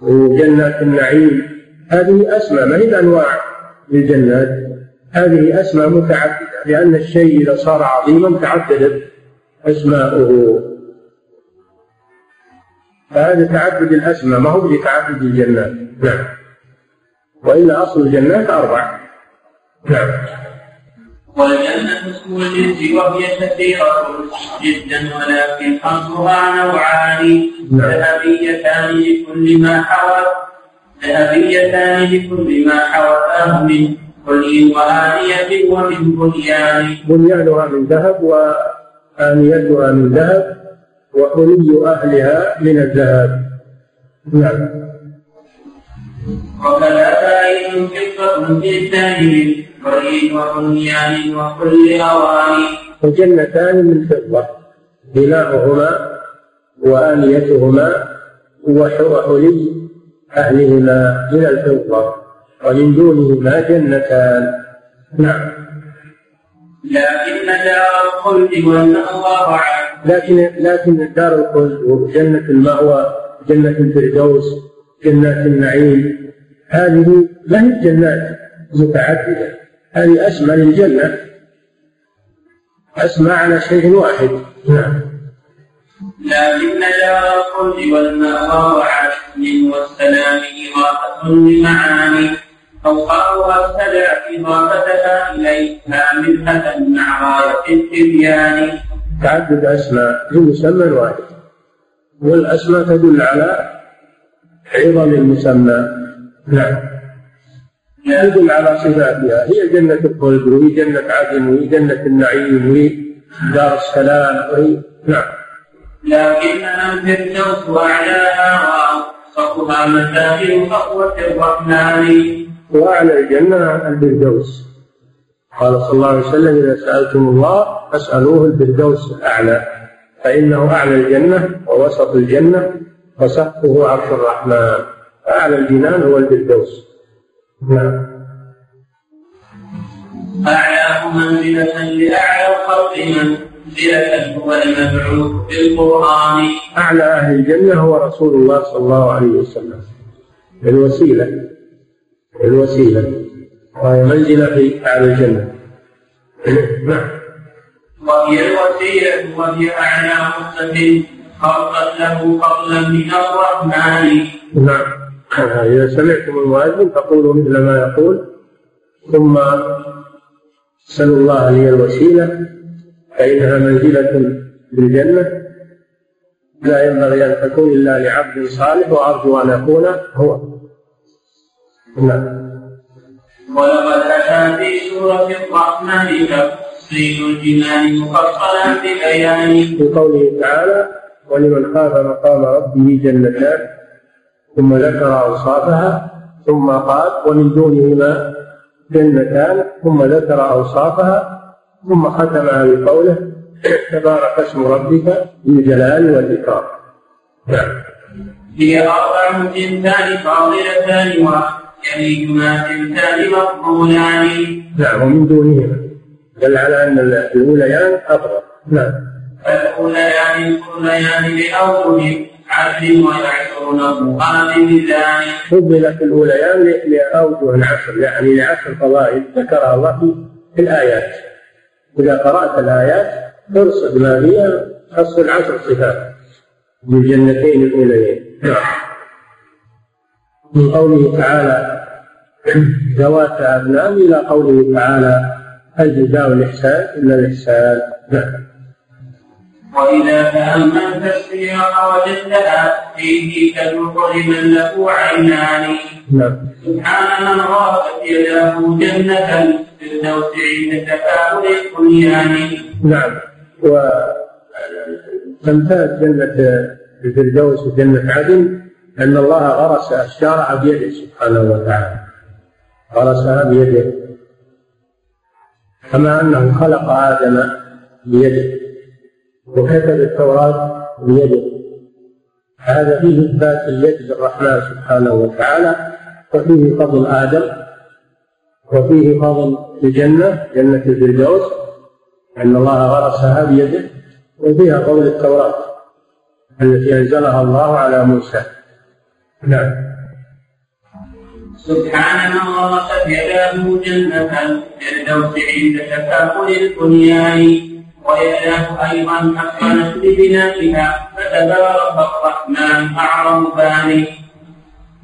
وجنة النعيم هذه أسماء ما هي أنواع للجنات؟ هذه أسماء متعددة لأن الشيء إذا صار عظيما تعددت أسماؤه. فهذا تعدد الأسماء ما هو لتعدد الجنات؟ نعم. وإلا أصل الجنات أربع. نعم. والجنة اسم الجنس وهي كثيرة جدا ولكن أصلها نوعان. نعم. ذهبيتان لكل ما حوت ذهبيتان لكل ما حوته من كل وآنية ومن بنيان. بنيانها من ذهب وآنيتها من ذهب. وحلي أهلها من الذهب. نعم. وكذا فائد فضة في الدائم وليد وبنيان وكل أواني. وجنتان من فضة بناؤهما وآنيتهما وحلي أهلهما من الفضة ومن دونهما جنتان. نعم. لكن دار الخلد والمأوى لكن لكن دار الخلد وجنة المأوى جنة الفردوس جنات النعيم. هذه ما هي جنات متعددة. هذه أسمى للجنة. أسمى على شيء واحد. نعم. لكن دار الخلد والمأوى وعدل والسلام إضافة لمعاني. أوقافها استدعت إضافتها إليها منحة مع غاية التبيان. تعدد أسماء لمسمى واحد. والأسماء تدل على عظم المسمى. نعم. تدل على صفاتها. هي جنة الخلد وهي جنة عدن وهي جنة النعيم وهي دار السلام وهي نعم. لكنها الفردوس أعلاها وأوسطها مساكن صفوة الرحمن. وأعلى الجنة الفردوس. قال صلى الله عليه وسلم إذا سألتم الله فاسألوه الفردوس الأعلى فإنه أعلى الجنة ووسط الجنة وسقفه عرش الرحمن أعلى الجنان هو الفردوس. نعم. أعلاه منزلة لأعلى الخلق منزلة هو المبعوث بالقرآن. أعلى أهل الجنة هو رسول الله صلى الله عليه وسلم. الوسيلة الوسيلة. وهي منزلة في أعلى الجنة. نعم وهي الوسيلة وهي أعلى مستقيم خلقت له قبلا من الرحمن. نعم. إذا سمعتم المؤذن فقولوا مثل ما يقول. ثم اسألوا الله لي الوسيلة فإنها منزلة في الجنة لا ينبغي أن تكون إلا لعبد صالح وأرجو أن أكون هو. نعم ولقد أتى في سورة الرحمن تفصيل الجنان مفصلا ببيان. في قوله تعالى ولمن خاف مقام ربه جنتان ثم ذكر أوصافها ثم قال ومن دونهما جنتان ثم ذكر أوصافها ثم ختمها بقوله تبارك اسم ربك ذي الجلال والإكرام نعم. هي أربع جنتان فاضلتان يليهما تلتان مقبولان نعم ومن دونهما. دل على أن الأوليان أفضل نعم. فالأوليان الأوليان بأوجه عشر ويعشرون قام بالله فضلت الأوليان لأوجه عشر يعني لعشر فضائل ذكرها الله في الآيات. إذا قرأت الآيات ترصد ما فيها تصل عشر صفات. للجنتين الأوليين. من قوله تعالى ذوات أبنان إلى قوله تعالى هل جزاء الإحسان إلا الإحسان. نعم. وإذا تأملت السياق وجدتها فيه كالمطر من له عينان نعم. سبحان من غابت يداه جنة الدوس عند تفاؤل البنيان نعم. وتمتاز جنة الفردوس وجنة عدن أن الله غرس الشارع بيده سبحانه وتعالى. غرسها بيده. كما أنه خلق آدم بيده. وكتب التوراة بيده. هذا فيه إثبات اليد للرحمن سبحانه وتعالى وفيه فضل آدم وفيه فضل الجنة جنة الفردوس أن الله غرسها بيده وفيها قول التوراة التي أنزلها الله على موسى. نعم. سبحان من غرست يداه جنة الفردوس عند تكافل البنيان ويداه أيضا حسنت لبنائها فتبارك الرحمن أعظم باني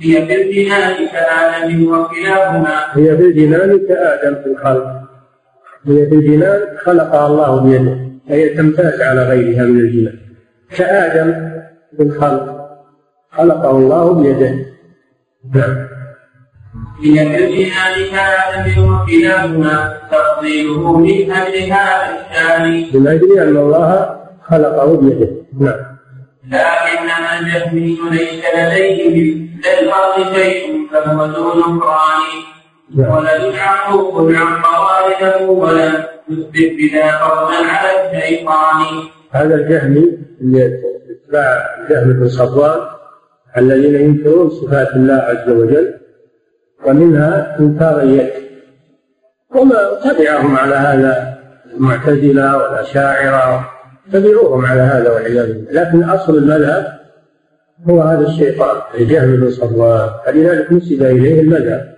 هي في الجنان كآدم وكلاهما. هي في الجنان كآدم في الخلق. هي في الجنان خلقها الله بيده فهي تمتاز على غيرها من الجنان. كآدم في الخلق خلقه الله بيده. نعم. هي كالجهاد كآدم وكلاهما تفضيله من أجل هذا الشأن. من أجل أن الله خلقه بيده. نعم. لكنما الجهمي ليس لديه للأرض شيء فهو دون نكران ولن يعقوب عن قوارده ولم يثبت بذا فضلا على الشيطان. هذا الجهمي اللي اتباع جهم بن صفوان الذين ينكرون صفات الله عز وجل ومنها إنكار اليد. وما تبعهم على هذا المعتزلة والأشاعرة تبعوهم على هذا والعياذ بالله. لكن أصل المذهب هو هذا الشيطان الجهل بن صفوان فلذلك نسب إليه المذهب.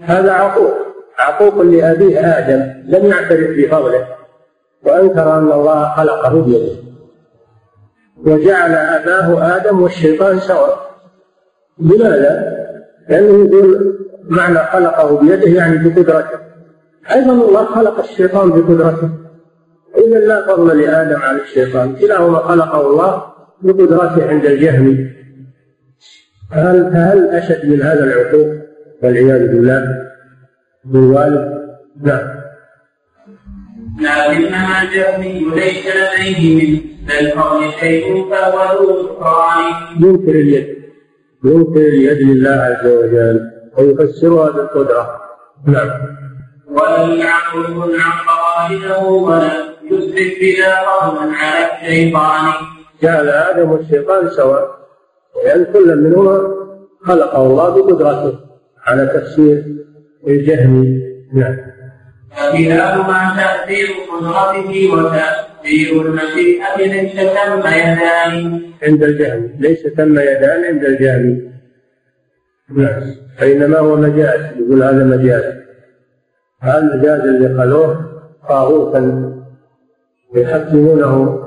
هذا عقوق عقوق لأبيه آدم لم يعترف بفضله. وأنكر أن الله خلقه بيده. وجعل أباه آدم والشيطان سواء لماذا؟ لأنه يقول معنى خلقه بيده يعني بقدرته. أيضا الله خلق الشيطان بقدرته. إذا لا فضل لآدم على الشيطان. كلاهما خلقه الله بقدرته عند الجهم. فهل فهل أشد من هذا العقوق؟ والعياذ بالله. بالوالد نعم. لكنما الجهمي ليس لديه من القول شيء فهو ذو ينكر اليد. ينكر اليد لله عز وجل. ويفسرها بالقدرة. نعم. ولم يعقل عن قواعده ولم يثبت بلا قولا على الشيطان. جعل آدم والشيطان سواء. لأن كل منهما خلقه الله بقدرته على تفسير الجهم نعم. فكلاهما تأثير قدرته وتأثير المشيئة ليس تم يدان. عند الجهم ليس تم يدان عند الجهم نعم فإنما هو مجاز يقول هذا مجاز. هذا المجاز اللي قالوه طاغوتا يحكمونه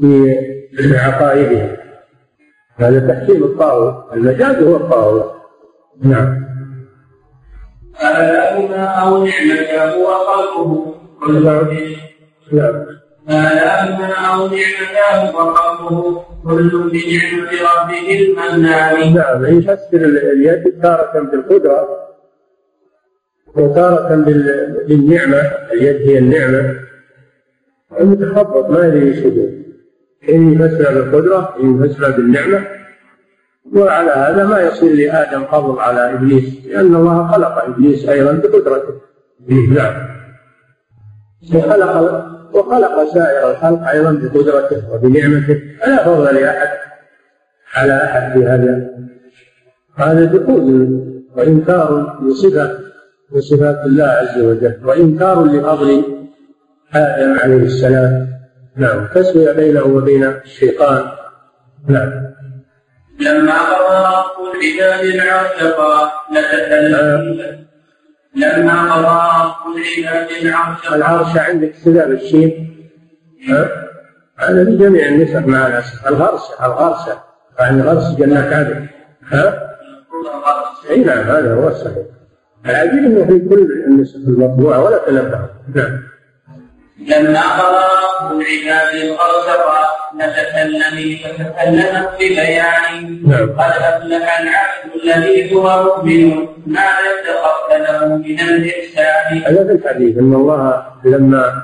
في عقائدهم هذا تحكيم الطاغوت. المجاز هو الطاغوت. نعم. آلاؤنا أو نعمة هو خلقه نعم. أو نعمة هو خلقه كل بنعمة ربه المنان. نعم يفسر اليد تارة بالقدرة وتارة بالنعمة اليد هي النعمة المتخبط ما يدري إيش يقول. إن يفسر بالقدرة إن يفسر بالنعمة. وعلى هذا ما يصير لآدم فضل على إبليس لأن الله خلق إبليس أيضا بقدرته. نعم. وخلق وخلق سائر الخلق أيضا بقدرته وبنعمته. فلا فضل لأحد على أحد في هذا. هذا دخول وإنكار لصفة من صفات الله عز وجل وإنكار لفضل آدم عليه السلام. نعم. تسوية بينه وبين الشيطان. نعم. لما قضى رب العباد العاشقا لتكلم لما قضى العرش عندك سبب الشين ها؟ هذا لجميع النساء مع الأسف الغرسة الغرسة يعني غرس جنة عدن. ها؟ اي نعم هذا هو الصحيح. العجيب انه في كل النسخ المطبوعة ولا تنبه نعم. لما قضى رب العباد الغرسقا لتكلمي فتكلمت ببيان. نعم. قد أفلح العبد الذي هو مؤمن. ماذا اتخذت له من الإحسان. هذا في الحديث أن الله لما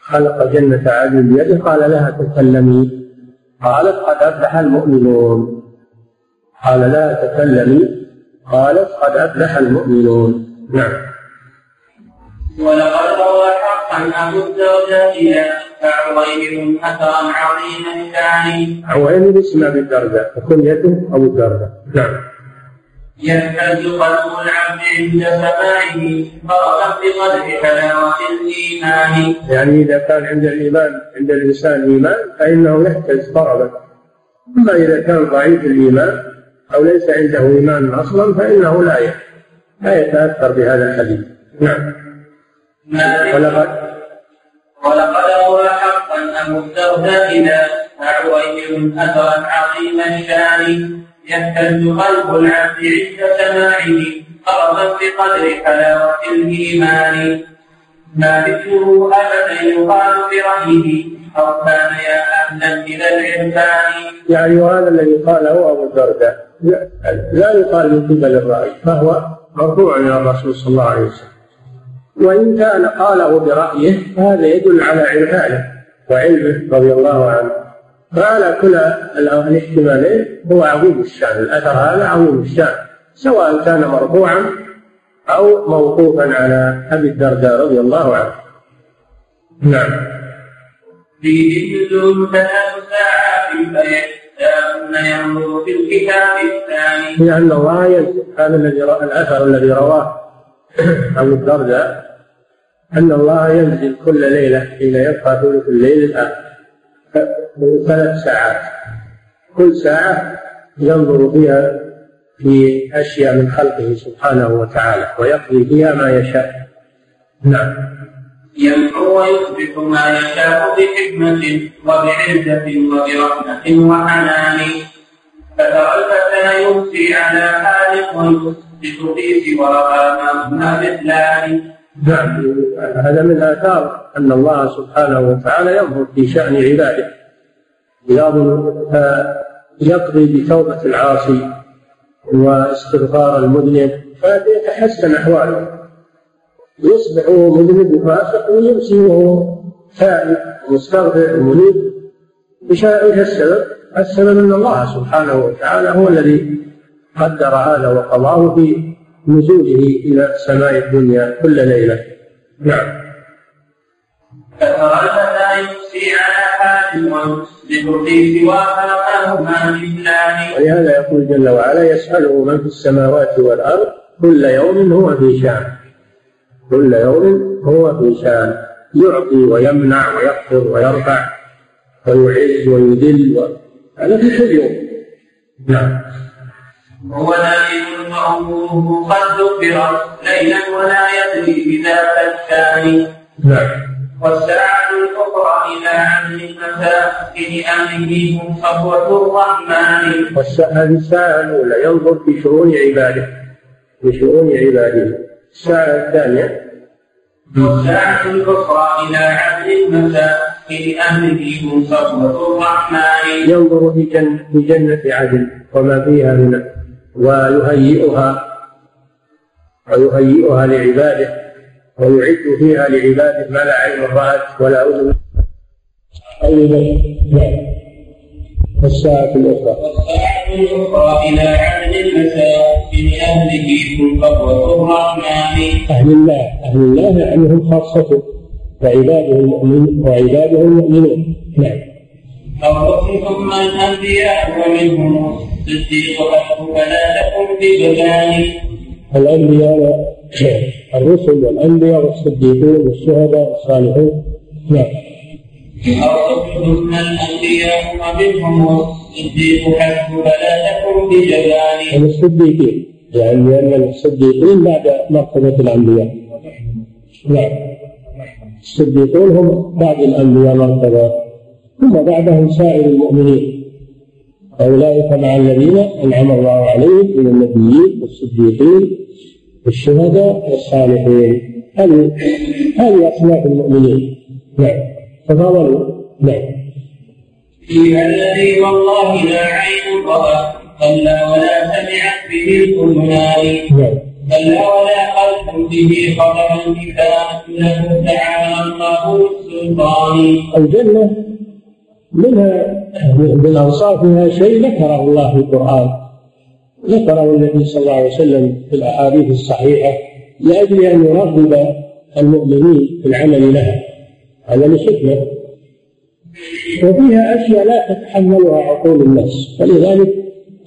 خلق جنة عدن بيده قال لها تكلمي. قالت قد أفلح المؤمنون. قال لها تكلمي. قالت قد أفلح المؤمنون. نعم. ولقد روى حقا ابو الدرداء فعويل اثرا عظيما ثاني عوين اسم ابي الدرداء وكنيته ابو الدرداء نعم يهتز قلب العبد عند سماعه فرغا بقدر حلاوه الايمان يعني اذا كان عند الايمان عند الانسان ايمان فانه يهتز طربا اما اذا كان ضعيف الايمان أو ليس عنده ايمان أصلا فانه لا لا يتاثر بهذا الحديث نعم ولقد ولقد روى حقا ابو الدرداء اذا عويل أثرا عظيما شان يهتز قلب العبد عند سماعه قربا بقدر حلاوة الإيمان. ما مثله ابدا يقال برايه أو كان يا أهلا إلى العرفان يعني وهذا الذي قاله أبو الدرداء لا, لا يقال من قبل الراي فهو مرفوع إلى الرسول صلى الله عليه وسلم. وإن كان قاله برأيه فهذا يدل على عرفانه وعلمه رضي الله عنه. فعلى كل الاحتمالين هو عظيم الشأن. الأثر هذا عظيم الشأن سواء كان مرفوعا أو موقوفا على أبي الدرداء رضي الله عنه. نعم. فيه جزء ثلاث ساعات فيحتاجون ينظر في الكتاب الثاني. لأن الله ينزل هذا الذي الأثر الذي رواه أبو الدرداء أن الله ينزل كل ليلة حين يبقى ثلث الليل الآخر. ثلاث ساعات كل ساعة ينظر فيها في أشياء من خلقه سبحانه وتعالى ويقضي فيها ما يشاء. نعم. يمحو ويثبت ما يشاء بحكمة وبعزة وبرحمة وحنان. فترى الفتى يمسي على حال ويثبت في سواها ما مثلان. نعم. هذا من آثار أن الله سبحانه وتعالى ينظر في شأن عباده. يقضي بتوبة العاصي واستغفار المذنب فيتحسن أحواله. يصبح مذنب وفاسق ويمسي وهو تائب مستغفر منيب إيش السبب؟ السبب أن الله سبحانه وتعالى هو الذي قدر هذا وقضاه في نزوله إلى سماء الدنيا كل ليلة. نعم. يمسي على حال ولهذا يقول جل وعلا يسأله من في السماوات والأرض كل يوم هو في شأن. كل يوم هو في شأن. يعطي ويمنع ويخفض ويرفع ويعز ويذل هذا في كل يوم. نعم. هو نائم وأمره قد ذكرت ليلا ولا يدري بذاك الثاني. نعم والساعة الأخرى إلى عمل المساكن أمره صفوة الرحمن. هذه الساعة الأولى ينظر في شؤون عباده. في شؤون عباده. الساعة الثانية. والساعة الأخرى إلى عمل المساكن أمره صفوة الرحمن. ينظر في جنة, في جنة عدن. وما فيها من ويهيئها ويهيئها لعباده ويعد فيها لعباده ما لا عين رأت ولا أذن أيضا والساعة الأخرى. والساعة الأخرى إلى عدد المساكن أهله قبوة الرحمن أهل الله أهل الله يعني هم خاصته وعباده المؤمنين وعباده المؤمنون نعم. أو ثم الأنبياء ومنهم الأنبياء الرسل والأنبياء والصديقون والشهداء والصالحون نعم من الأنبياء ومنهم الصديق حسب فلا تكن بجبان. الصديقين يعني لأن الصديقين بعد مرتبة الأنبياء. نعم. الصديقون هم بعد الأنبياء مرتبة ثم بعدهم سائر المؤمنين أولئك مع الذين أنعم الله عليهم من النبيين والصديقين والشهداء والصالحين. هذه هذه أصناف المؤمنين. نعم. تفاضلوا نعم. فيها الذي والله لا عين رأت كلا ولا سمعت به الأذنان. نعم. كلا ولا قلب به خبرا إذا له تعالى الله السلطان. الجنة منها من أوصافها شيء ذكره الله في القرآن. ذكره النبي صلى الله عليه وسلم في الأحاديث الصحيحة لأجل أن يرغب المؤمنين في العمل لها هذا لحكمة وفيها أشياء لا تتحملها عقول الناس فلذلك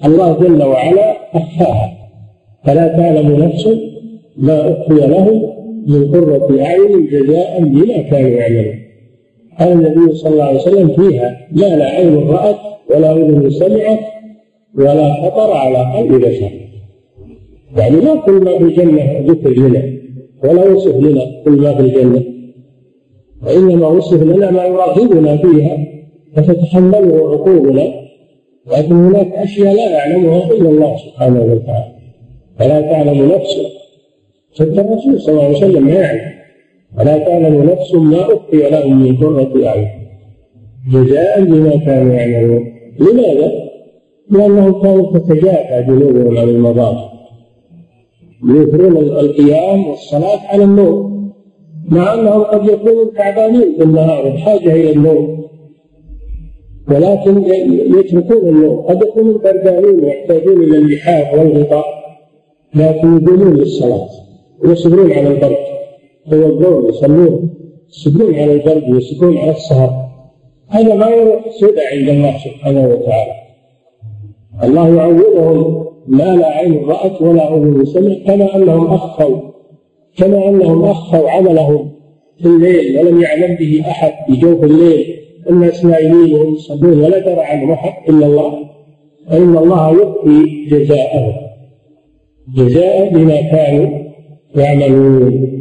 الله جل وعلا أخفاها. فلا تعلم نفس ما أخفي لهم من قرة أعين جزاء بما كانوا يعملون. قال النبي صلى الله عليه وسلم فيها ما لا عين رأت ولا أذن سمعت ولا خطر على قلب بشر. يعني ما كل ما في الجنة ذكر لنا ولا وصف لنا كل ما في الجنة. وإنما وصف لنا ما يراقبنا فيها فتتحمله عقولنا لكن هناك أشياء لا يعلمها إلا الله سبحانه وتعالى. فلا تعلم نفس حتى الرسول صلى الله عليه وسلم ما يعلم. ولا تعلم نفس ما أخفي لهم من قرة أعين. جزاء بما كانوا يعملون. لماذا؟ لأنهم كانوا تتجافى جنوبهم عن المضاجع يؤثرون القيام والصلاة على النوم مع أنهم قد يكونوا تعبانين في النهار بحاجة إلى النوم ولكن يتركون النوم قد يكونوا بردانين ويحتاجون إلى اللحاف والغطاء. لكن يقومون للصلاة. ويصبرون على البرد يتوضون يصلون يصبرون على البرد ويصبرون على السهر. هذا ما يروح سدى عند الله سبحانه وتعالى. الله يعوضهم ما لا عين رأت ولا أذن سمعت كما أنهم أخفوا كما أنهم أخفوا عملهم في الليل ولم يعلم به أحد في جوف الليل. الناس نائمين وهم يصلون ولا ترى عنهم أحد إلا الله. فإن الله يخفي جزاءهم. جزاء بما كانوا يعملون.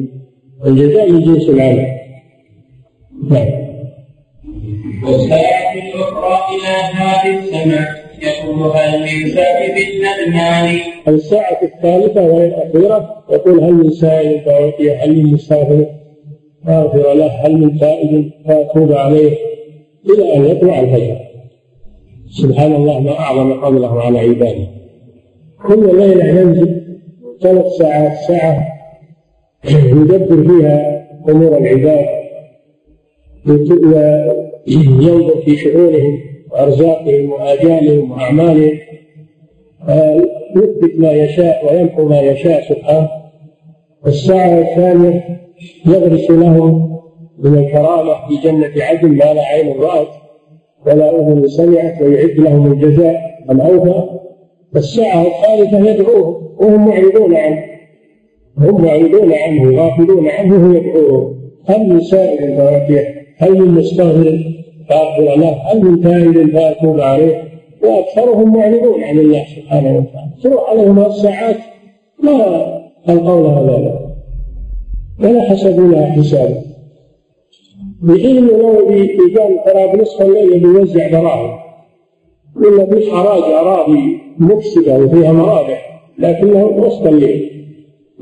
الجزاء من جنس العمل نعم والساعة الأخرى إلى هذه السماء يقول هل من سائب الندمان الساعة الثالثة وهي الأخيرة. يقول هل من سائل فأعطيه هل من مستغفر فأغفر له هل من تائب فأتوب عليه إلى أن يطلع الفجر. سبحان الله ما أعظم فضله على عباده. كل ليلة ينزل ثلاث ساعات ساعة يدبر فيها أمور العباد وينظر في شؤونهم وأرزاقهم وآجالهم وأعمالهم. يثبت ما يشاء ويمحو ما يشاء سبحانه. الساعة الثانية يغرس لهم من الكرامة في جنة عدن ما لا عين رأت ولا أذن سمعت ويعد لهم الجزاء الأوفى الساعة الثالثة يدعوهم وهم معرضون عنه. هم معرضون عنه غافلون عنه يدعوهم هل من سائل فأعطيه هل من مستغفر فأغفر له هل من تائب فأتوب عليه؟ وأكثرهم معرضون عن الله سبحانه وتعالى. تروح عليهم الساعات. ما القول هذا ولا حسبوا لها حسابا بحين لو إذا قراب نصف الليل بيوزع دراهم ولا في حراج أراضي مفسدة وفيها مرابح لكنه وسط الليل.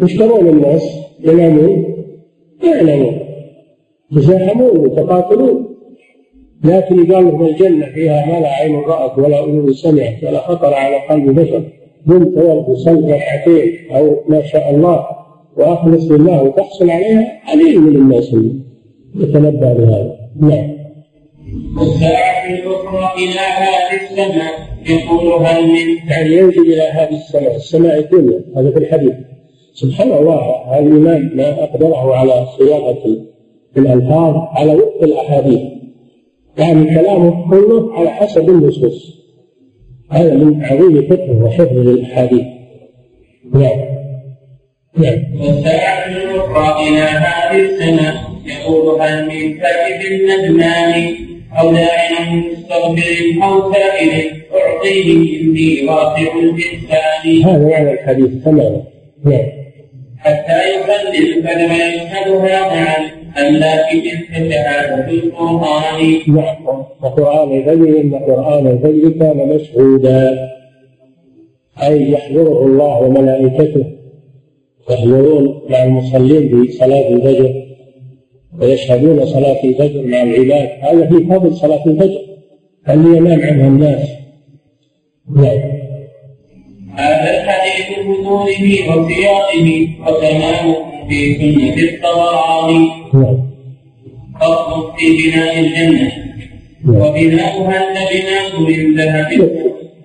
يشترون الناس ينامون يعلمون يتزاحمون يتقاتلون. لكن قال لهم الجنة فيها ما لا عين رأت ولا أذن سمعت ولا خطر على قلب بشر. قم توضي صل ركعتين أو ما شاء الله وأخلص لله وتحصل عليها قليل من الناس يتنبأ بهذا. نعم. والساعة الأخرى إلى هذه السماء يقول هل من يعني ينزل إلى هذه السماء السماء الدنيا هذا في الحديث. سبحان الله الإمام ما أقدره على صياغة الألفاظ على وفق الأحاديث. يعني كلامه كله على حسب النصوص. هذا من عظيم فقه وحفظ للأحاديث. نعم. نعم. والساعة الأخرى إلى هذه السنة يقول هل من كاتب الندمان أو داع مستغفر أو سائل أعطيه إني واسع الإحسان هذا يعني الحديث تماما. نعم. حتى يخلي الكلمة يشهدها معا ألا في تلك شهادة القرآن وقرآن الفجر إن قرآن كان مشهودا أي يحضره الله وملائكته يحضرون مع المصلين في صلاة الفجر ويشهدون صلاة الفجر مع العباد هذا في فضل صلاة الفجر اللي ينام عنها الناس نعم هذا الحديث بطوله وسياقه وتمامه في سنة الطبراني فصل في بناء الجنة. وبناؤها لبناء من ذهب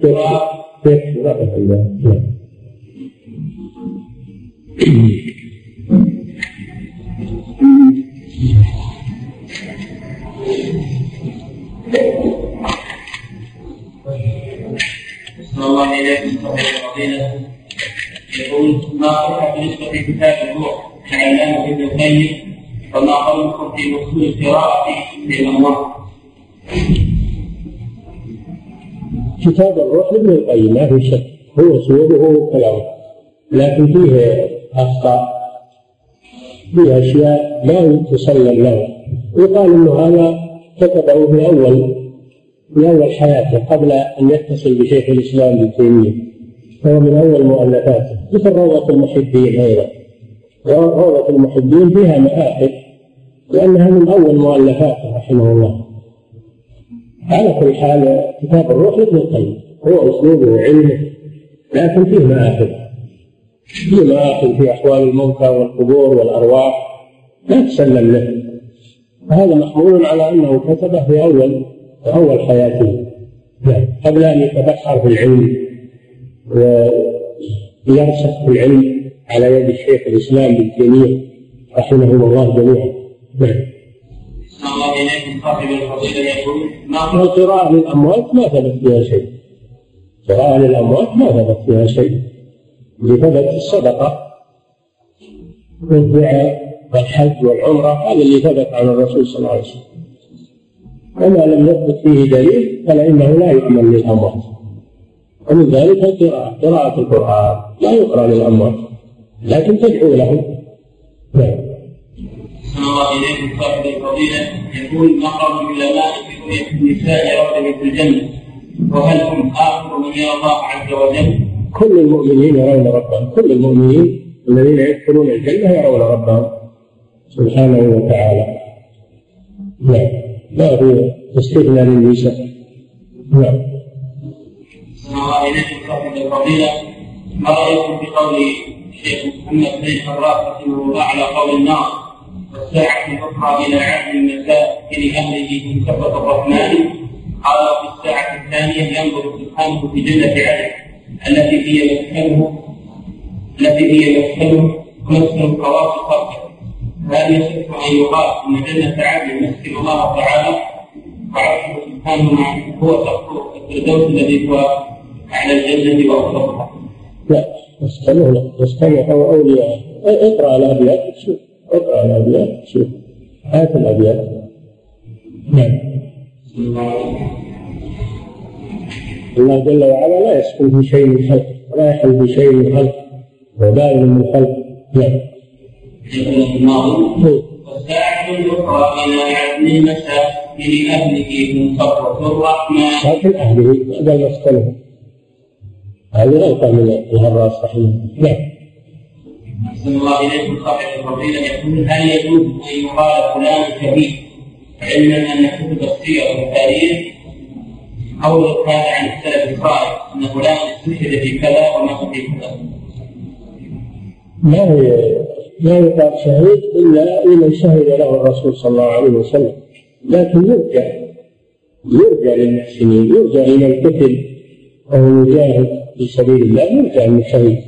صلى يقول ما قرأ بالنسبة لكتاب الروح لعلامة ابن القيم وما قولكم في وصول القراءة في الأموات كتاب الروح لابن القيم ما في شك. هو اسلوبه كلامه لكن فيه أخطاء فيه أشياء لا تسلم له. يقال إنه هذا كتبه في اول في أول حياته قبل أن يتصل بشيخ الإسلام ابن تيمية. فهو من أول مؤلفاته مثل روضة المحبين أيضا. روضة المحبين فيها مآخذ لأنها من أول مؤلفاته رحمه الله. على كل حال كتاب الروح لابن القيم. هو أسلوبه وعلمه لكن فيه مآخذ. فيه مآخذ في أحوال الموتى والقبور والأرواح. لا تسلم له. فهذا محمول على أنه كتبه في أول في أول حياته. نعم. قبل أن يتبحر في العلم. ويرسخ العلم على يد الشيخ الإسلام ابن تيمية رحمه الله جميعا. نعم. الله إليكم صاحب الفضيلة يقول ما القراءة للأموات ما ثبت فيها شيء. قراءة للأموات ما ثبت فيها شيء. اللي ثبت الصدقة والدعاء والحج والعمرة هذا اللي ثبت عن الرسول صلى الله عليه وسلم. وما لم يثبت فيه دليل فإنه لا يؤمن للأموات. ومن ذلك القراءة قراءة القرآن لا يقرأ للأموات لكن تدعو لهم نعم. الله إليكم. صاحب الفضيلة يقول مقام العلماء في رؤية النساء ربهم في الجنة؟ وهل هم آخر من يرى الله عز وجل؟ كل المؤمنين يرون ربهم. كل المؤمنين الذين يدخلون الجنة يرون ربهم. سبحانه وتعالى. نعم. ما في استثناء للنساء؟ نعم. إليكم صاحب الفضيلة ما رأيكم في قول الشيخ محمد بن حراس رحمه الله على قول النار والساعة الأخرى إلى عهد المساكن أهله من سخط الرحمن. قال في الساعة الثانية ينظر سبحانه في جنة عدن. التي هي مسكنه التي هي مسكنه مسكن خواص خلقه هل يصح أن يقال أن جنة عدن مسكن الله تعالى. وعرشه سبحانه هو سقف الفردوس الذي هو أعلى الجنة وأوسطها لا مسكنه لا مسكنه هو أولياء. اقرأ الأبيات تشوف اقرأ الأبيات شوف هات الأبيات. نعم. الله جل وعلا لا يسكن في شيء من خلقه ولا يحل في شيء من خلقه ودائما من خلقه. نعم. والساعة الأخرى إلى المساكن أهله من صفوة الرحمن. لكن أهله هذا مسكنه هذه غلطة من الهراس رحمه الله. نعم. أحسن الله إليكم. صاحب الفضيلة يقول هل يجوز أن يقال فلان شهيد علما أن كتب السير والتاريخ أو كان عن السلف الصالح أن فلان استشهد في كذا ومات في كذا. ما هي لا يقال شهيد؟ إلا لمن شهد له الرسول صلى الله عليه وسلم. لكن يرجع يرجع للمحسنين يرجع لمن قتل وهو يجاهد في سبيل الله يرجع للشهيد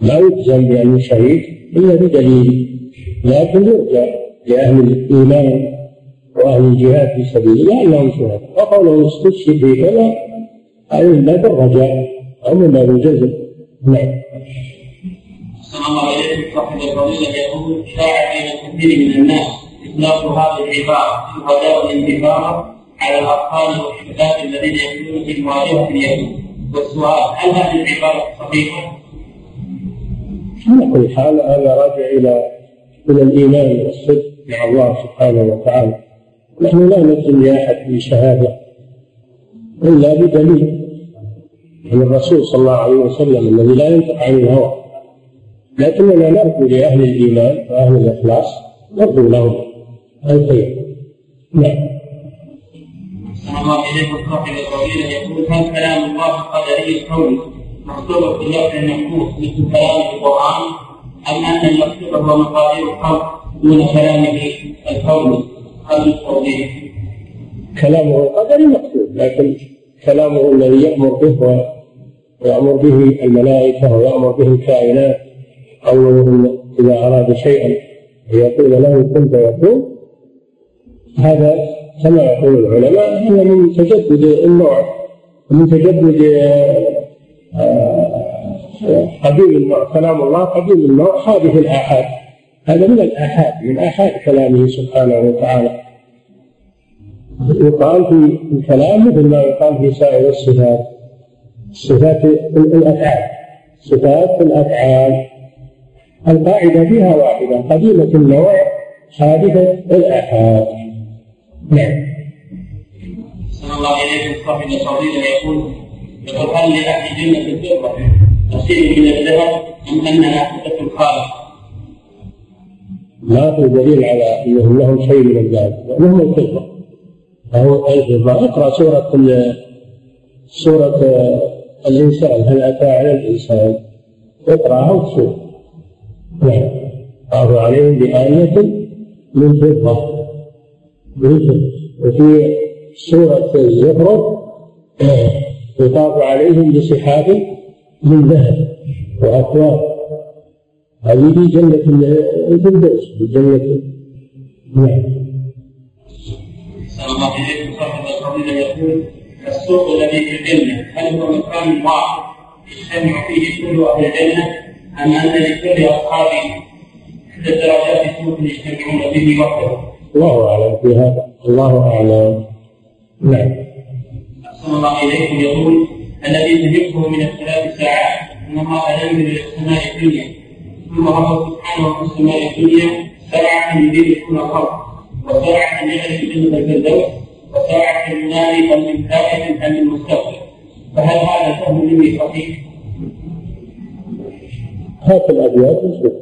لا يجزم بأنه شهيد إلا بدليل. لكن يرجع لأهل الإيمان وأهل الجهاد في سبيل الله أنهم شهداء وقوله استشهد في كذا هذا من باب الرجاء أو من باب نعم. الله عليه صاحب الفضيلة يقول شاع بين كثير من الناس إطلاق هذه العبارة وجاء الانتفاضة على الأطفال والشباب الذين يكونون في مواجهة اليهود. والسؤال هل هذه العبارة صحيحة؟ على كل حال هذا راجع إلى إلى الإيمان والصدق مع الله سبحانه وتعالى. نحن لا نجزم لأحد بشهادة إلا بدليل من الرسول صلى الله عليه وسلم الذي لا ينطق عن الهوى. لكننا نرجو لأهل الإيمان وأهل الإخلاص نرجو لهم. الخير نعم. الله إليكم صاحب الفضيلة يقول هل كلام الله قدري الكون مكتوب في اللوح المحفوظ مثل كلام القرآن؟ أم أن المكتوب هو مقادير الخلق دون كلامه الكون قبل التوضيح؟ كلامه القدري مكتوب لكن كلامه الذي يأمر به ويأمر به الملائكة ويأمر به الكائنات قوله إذا أراد شيئا يقول له كن فيكون. هذا كما يقول العلماء هذا من تجدد النوع ومن تجدد آه، قديم النوع كلام الله قديم النوع هذه الآحاد. هذا من الآحاد من آحاد كلامه سبحانه وتعالى. يقال في الكلام مثل ما يقال في سائر الصفات صفات الأفعال صفات الأفعال. القاعدة فيها واحدة قديمة النوع حادثة الآحاد. نعم. صلى الله عليه صاحب الفضيلة يقول يقول هل لأهل جنة الفضة نصيب من الذهب أم أنها صفة خالصة؟ ما في دليل على انهم لهم شيء من الذهب لهم الفضه فهو الفضه اقرأ سورة سورة الإنسان. هل أتى على الإنسان؟ اقرأها وتشوف نعم. الله عليهم بآية من فضة فضة وفي سورة الزخرف يطاف عليهم بسحاب من ذهب وأكواب هذه في جنة الفردوس في جنة نعم. صلى الله عليه صاحب يقول السوق الذي في الجنة هل هو مكان واحد يجتمع فيه كل أهل الجنة أم أن لكل أصحاب الدرجات سوق يجتمعون به وحده؟ الله أعلم في هذا. الله أعلم. نعم. أحسن الله إليكم يقول الذي تهمه من الثلاث ساعات أن الله ينزل إلى السماء الدنيا ثم رب سبحانه في السماء الدنيا ساعة يدير كل خلق وساعة يعرف جنة الفردوس وساعة ينادي هل من ثالث أم من مستقبل فهل هذا فهم مني صحيح؟ هات الأبيات. وشوف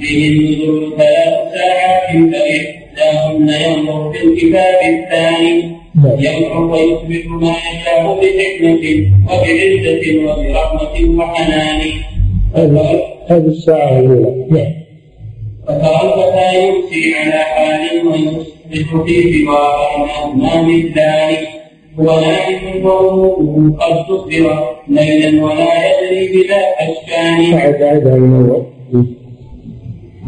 فيه النزول ثلاث ساعات فإحداهن ينظر في الكتاب الثاني يمحو ويثبت ما يشاء بحكمة وبعزة وبرحمة وحنان هذه الساعة الأولى نعم فترى الفتى يمسي على حال ويصبح في سواه الأمام الثاني نائم وأمه قد تصبر ليلا ولا يدري بذا أعد أعدها من أول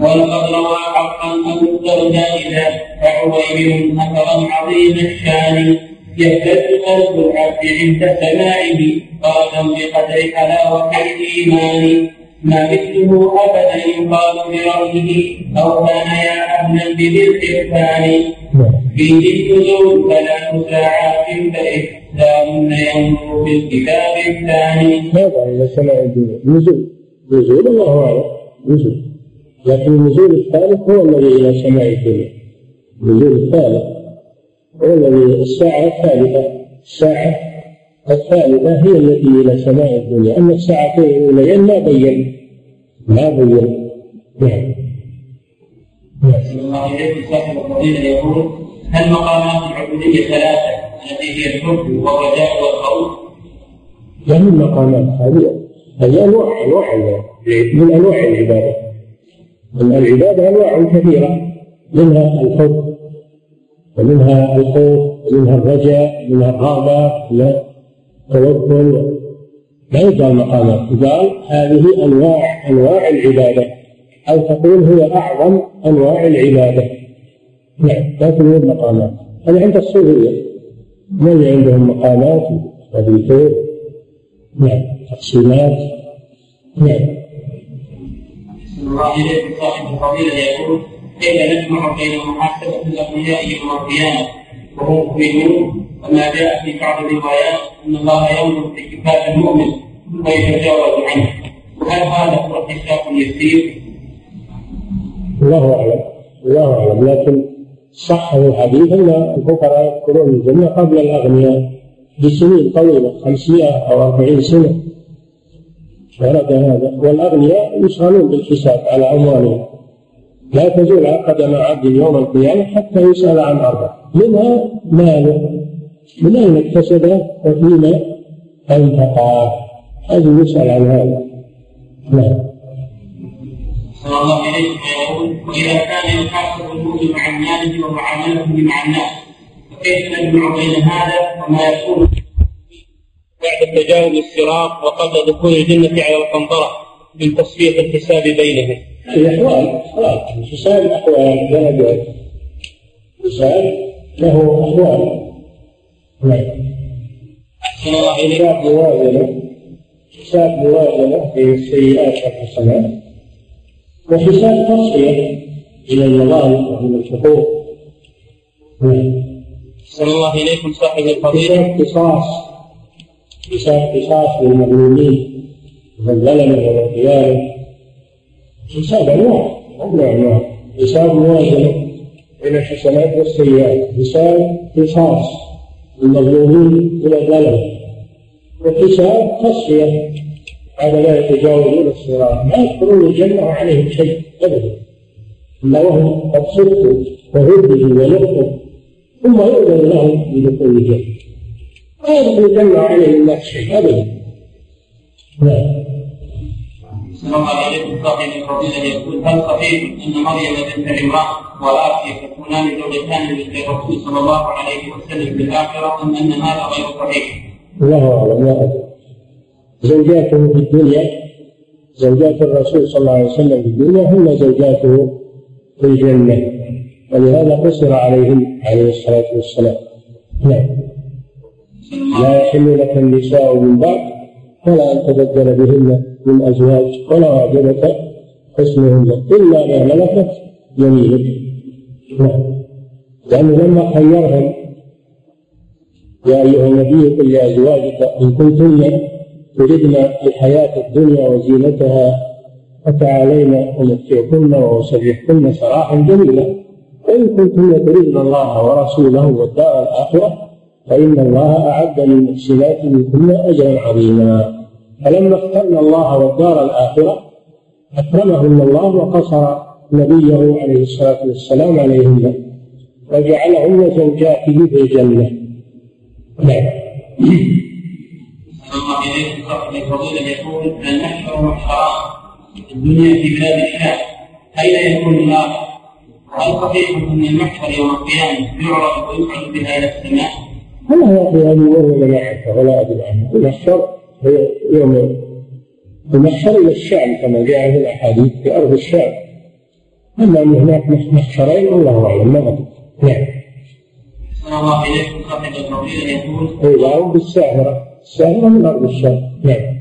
ولقد روى حقا أبو الدرداء إذا فعويمر أثرا عظيم الشان. يهتز قلب العبد عند سماعه قالا بقدر حلاوة الإيمان. ما مثله أبدا يقال برأيه أو كان يا أهلا بذي الإحسان فيه النزول ثلاث ساعات فإحسان ينظر في الكتاب الثاني. هذا إلى سماء الدنيا نزول. نزول الله أعلم. نزول. لكن النزول الثالث هو الذي إلى سماء الدنيا النزول الثالث هو الذي الساعة الثالثة. الساعة الثالثة هي التي إلى سماء الدنيا؟ أما الساعة الأوليين ما بين. ما بين. نعم. أحسن الله إليكم صاحب الفضيلة يقول هل مقامات العبودية ثلاثة التي هي الحب والرجاء والخوف؟ يعني المقامات هذه؟ هذه أنواع أنواع من أنواع العبادة. العبادة أنواع كثيرة. منها الحب ومنها الخوف ومنها الرجاء ومنها الرغبة لا. التوكل ما يقال مقامات يقال هذه انواع أنواع العبادة. أو تقول هي أعظم أنواع العبادة. نعم لا تقول مقامات. هذا عند الصوفية. اللي عندهم مقامات؟ وظيفه نعم تقسيمات. نعم. الله إليكم صاحب الفضيلة يقول كيف نجمع بين محاسبة الأغنياء يوم القيامة وهم مؤمنون وما جاء في بعض الروايات أن الله ينظر في كفاف المؤمن ويتجاوز عنه. وهل هذا هو الحساب اليسير؟ الله أعلم. الله أعلم. لكن صح الحديث أن الفقراء يدخلون الجنة قبل الأغنياء بسنين طويلة 500 أو 40 سنة. ورد هذا. والأغنياء يشغلون بالحساب على أموالهم. لا تزول قدم عبد يوم القيامة حتى يسأل عن أربع منها ماله. من أين اكتسبه وفيما أنفقه هذه يسأل عن هذا. نعم. صلى الله عليه وسلم. وإذا كان يحاسب المؤمن عن ماله ومعاملته مع الناس فكيف نجمع بين هذا وما يكون؟ بعد تجاوز الصراط وقبل دخول الجنة على القنطرة من تصفية الحساب بينهم. الأحوال الحساب أحوال درجات الحساب له أحوال. نعم أحسن الله إليك موازنة حساب موازنة بين السيئات والحسنات وحساب تصفية من المظالم ومن الحقوق نعم أحسن الله إليكم صاحب الفضيلة حساب قصاص حساب قصاص للمظلومين والظلمة والخيانة حساب أنواع أنواع أنواع حساب موازنة بين الحسنات والسيئات حساب قصاص للمظلومين من الظلمة وحساب تصفية على لا يتجاوزون الصراط. ما يدخلون الجنة وعليهم شيء أبدا. إلا وهم قد صدقوا وهدوا ونقوا. ثم يؤذن لهم بدخول الجنة. ما يدخل الجنة عليه الناس شيء أبدا. نعم الله عليه صاحب الفضيلة يقول هل صحيح أن مريم بنت عمران وآسيا تكونان زوجتان للرسول صلى الله عليه وسلم في الآخرة أم أن هذا غير صحيح؟ الله أعلم لا زوجاته في الدنيا زوجات الرسول صلى الله عليه وسلم في الدنيا هن زوجاته في الجنة. ولهذا قصر عليهن عليه الصلاة والسلام. نعم. لا يحل لك النساء من بعد ولا أن تبدل بهن. من أزواج ولا أعجبك حسنهن إلا ما ملكت يمينك. نعم. لأنه لما خيرهم يا أيها النبي قل لأزواجك إن كنتن تردن الحياة الدنيا وزينتها فتعالين أمتعكن وأسرحكن سراحا جميلا. وإن كنتن تردن الله ورسوله والدار الآخرة فإن الله أعد للمحسنات منكن أجرا عظيما. فلما اخترنا الله والدار الآخرة أكرمهن الله وقصر نبيه عليه الصلاة والسلام عليهن وجعلهن زوجاته في الجنة نعم الله إليكم صاحب الفضيلة يقول المحشر محشران الدنيا في بلاد الشام أين يكون الآخر؟ هل صحيح أن المحشر يوم القيامة يعرض ويصعد بها إلى السماء؟ أنا يا أخي هذه ولا ما أعرفها ولا أدري عنها المحشر يوم المحشر إلى الشام كما جاء في الأحاديث في أرض الشام أما أن هناك محشرين الله أعلم ما أدري. نعم. الله إليكم الفضيلة يقول لا بالساهرة الساهرة من أرض الشام نعم.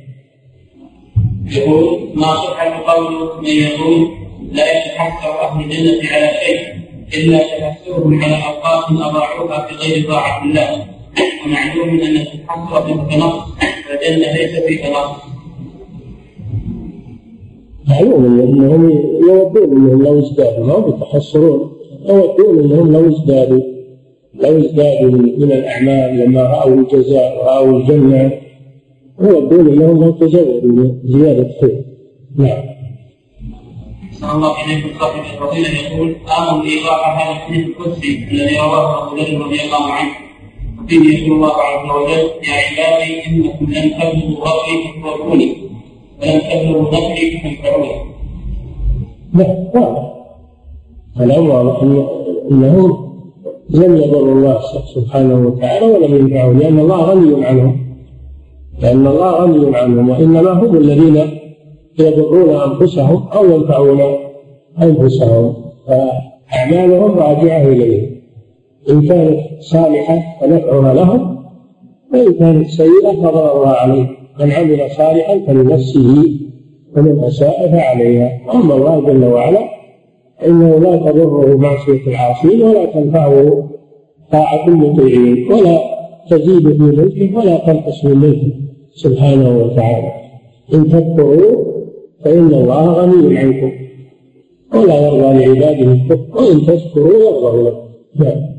يقول ما صحة قول من يقول لا يتحسر أهل الجنة على شيء إلا تحسرهم على أوقات أضاعوها في غير طاعة الله. ومعلوم التحسر في التنص فالجنة ليس في تنص معلوم انهم يودون انهم لو ازدادوا ما هم يتحسرون. يودون انهم لو ازدادوا لو ازدادوا من الأعمال لما رأوا الجزاء وراوا الجنة. يودون انهم لو تزودوا زيادة خير نعم. صلى الله إليكم صاحب الفضيلة يقول آمن بإيضاح هذا الحديث القدسي الذي رواه أبو ذر رضي الله عنه. وفيه يقول الله عز وجل. يا عبادي إنكم لن تبلغوا غفري فتوفوني ولن تبلغوا نفري فتنفعوني. لا واضح الأمر واضح أنهم لم يضروا الله سبحانه وتعالى ولم ينفعوا لأن الله غني عنهم. لأن الله غني عنهم وإنما هم الذين يضرون أنفسهم أو ينفعون أنفسهم. فأعمالهم راجعة إليهم. إن كانت صالحة فنفعها لهم وإن كانت سيئة فضررها عليهم من عمل صالحا فلنفسه ومن أساء فعليها. أما الله جل وعلا فإنه لا تضره معصية العاصين ولا تنفعه طاعة المطيعين ولا تزيد في ملكه ولا تنقص من ملكه سبحانه وتعالى. إن تكفروا فإن الله غني عنكم ولا يرضى لعباده الكفر وإن تشكروا يرضى لكم. نعم.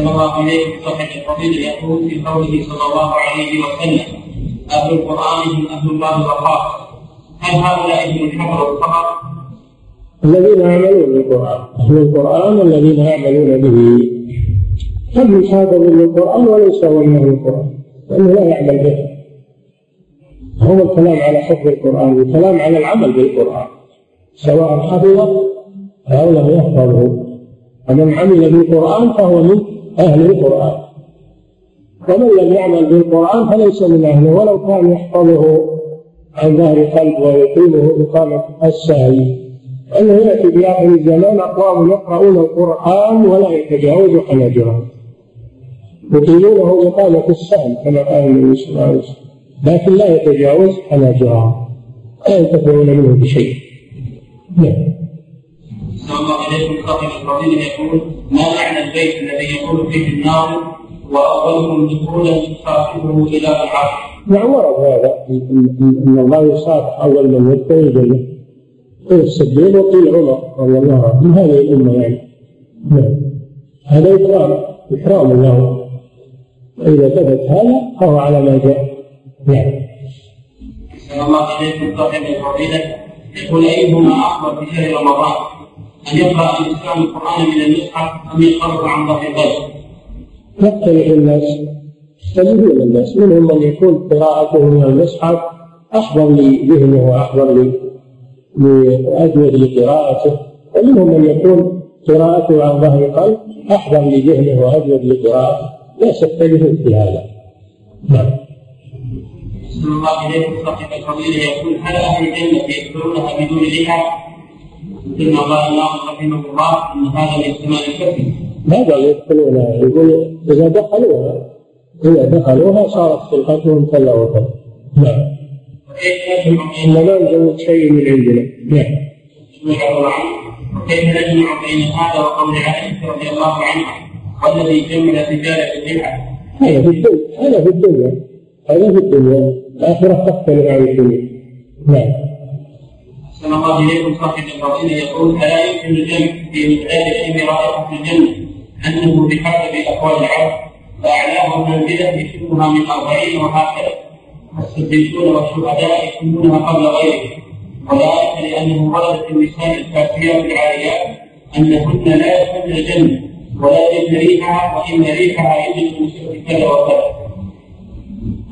الله إليه صحيح الفضيل يقول في قوله صلى الله عليه وسلم أهل القرآن هم أهل الله وخاصة هل هؤلاء هم الحفر الخبر؟ الذين يعملون بالقرآن. أهل القرآن الذين يعملون به. كم من حافظ للقرآن وليس هو من أهل القرآن. لأنه لا يعمل به. هو الكلام على حفظ القرآن الكلام على العمل بالقرآن. سواء حفظه أو لم يحفظه. ومن عمل بالقرآن فهو من أهل القرآن. ومن لم يعمل بالقرآن فليس من أهله ولو كان يحفظه عن ظهر قلب ويقيمه إقامة السهل أنه يأتي في آخر الزمان أقوام يقرؤون القرآن ولا يتجاوز حناجرهم يقيمونه إقامة السهل كما قال النبي صلى الله عليه وسلم. لكن لا يتجاوز حناجرهم لا ينتفعون منه بشيء. نعم. الله الفضيل يقول ما معنى البيت الذي يقول فيه النار واولهم دخولا صاحبه إلى العرش. نعم ورد هذا ان الله يصافح أول من يدخل الجنه قيل الصديق وقيل عمر رضي الله عنه من هذه الأمة يعني. نعم هذا إكرام إكرام له واذا ثبت هذا فهو على ما جاء. نعم. الله عليه صاحب الفضيلة يقول أيهما افضل في شهر رمضان أن يقرأ الإنسان القرآن من المصحف أم يقرأه عن ظهر الغيب؟ يختلف الناس يختلفون الناس منهم من يكون قراءته من المصحف أحضر لذهنه وأحضر لأجود لقراءته ومنهم من يكون قراءته عن ظهر القلب أحضر لذهنه وأجود لقراءته. لا يختلفون في هذا. نعم. صلى الله إليكم صاحب الفضيلة يقول هل أهل الجنة يدخلونها بدون ريحة ثم قال الله رحمه الله ان هذا من كمال الحكم ماذا يدخلونها؟ يقول إذا دخلوها إذا دخلوها صارت خلقتهم كلا وكلا. نعم. إنما نزود شيء من عندنا. نعم. كيف نجمع بين هذا وقول عائشه رضي الله عنها والذي جمل رجال بالبدعه هذا في الدنيا. هذا في الدنيا. هذا في الدنيا. الآخرة تختلف عن الدنيا. نعم. صلى الله إليكم صاحب الفضيلة يقول ألا يمكن الجمع في مثال علم رائحة الجنة أنه بحسب أقوال العرب فأعلاهم منزلة يشبهها من أربعين وهكذا والصديقون والشهداء يكونونها قبل غيرهم وذلك لأنه وردت النساء الكافيات العاريات أنهن لا يدخلن الجنة ولا يجدن ريحها وإن ريحها من شرك كذا وكذا.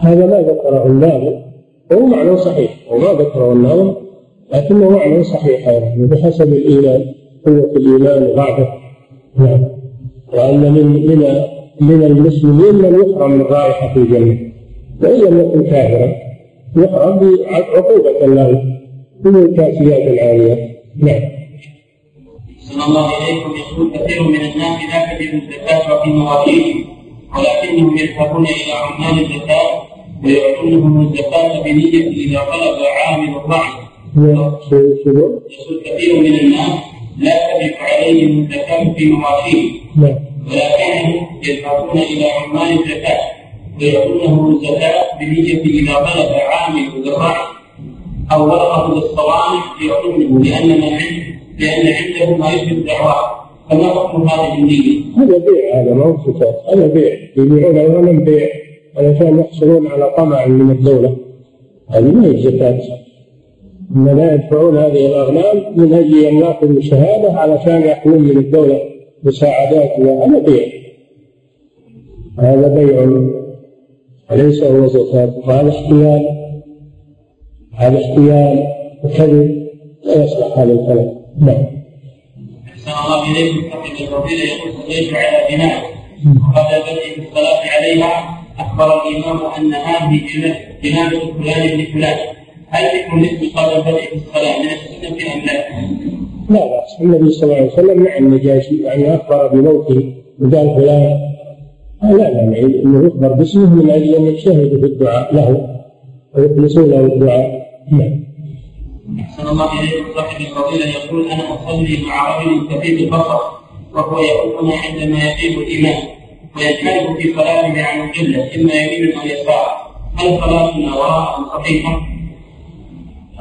هذا ما ذكره الناظر وهو معنى صحيح. وما ذكره الناظر لكنه معنى صحيح يعني بحسب الإيمان قوة الإيمان وضعفه نعم. وأن من من من المسلمين من يحرم من رائحة الجنة. وإن لم يكن كافرا يحرم بعقوبة له من الكاسيات العاليات نعم. صلى الله عليكم يقول كثير من الناس لا تجد الزكاة في مواليدهم ولكنهم يذهبون إلى عمال الزكاة ويعطونهم الزكاة بنية إذا طلب عامل الرعي. يقول كثير من الناس لا تجب عليهم الزكاة في مواشيهم نعم. ولكنهم يذهبون إلى عمال الزكاة ويأخذونهم الزكاة بنية إذا بلغ عامل الزراع أو ورقة للصوامع يأخذونه لأن من عنده لأن عنده ما يشبه الدعوات فما حكم هذه النية؟ هذا بيع هذا ما هو زكاة هذا بيع يبيعون الغنم بيع علشان يحصلون على طمع من الدولة هذه ما هي زكاة إنما يدفعون هذه الأغنام من أجل أن يأخذوا شهادة علشان يحمون من الدولة مساعدات هذا بيع هذا بيع وليس هو زكاة؟ وهذا احتيال. هذا احتيال. وكذب. لا يصلح هذا الكلام. نعم. أحسن الله إليكم. صاحب الفضيلة يقول صليت على بناء. وقبل بدء الصلاة عليها أخبر الإمام أن هذه جنازة فلان لفلان هل ذكر الاسم قبل في الصلاة من السنة أم لا؟ لا بأس. النبي صلى الله عليه وسلم مع النجاشي يعني أخبر بموته وقال فلان. لا لا إنه يخبر باسمه من أجل أن يجتهدوا في الدعاء له ويخلصون له الدعاء. نعم. أحسن الله إليكم صاحب الفضيلة يقول أنا أصلي مع رجل كثير البصر وهو يؤمنا عندما يغيب الإمام ويجتهد في صلاته عن القلة إما يمين أو يسار هل صلاتنا وراءه صحيحة؟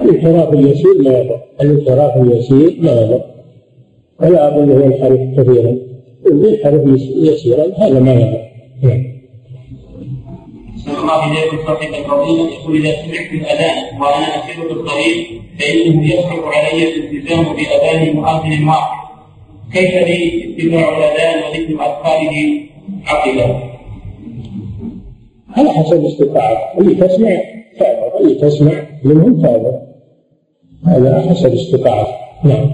الانحراف اليسير لا يضر. الانحراف اليسير لا يضر. ولا أظنه ينحرف كثيرا. ينحرف يسيرا هذا ما يضر. نعم. صلى الله إليكم صاحب الفضيلة. يقول إذا سمعت الأذان وأنا أسير في الطريق فإنه يصعب علي الالتزام بأذان مؤذن واحد. كيف لي اتباع الأذان وذكر أذكاره عقبه؟ على حسب استطاعتك. اللي تسمع تابع اللي تسمع منهم تابع هذا حسب استطاعتك نعم.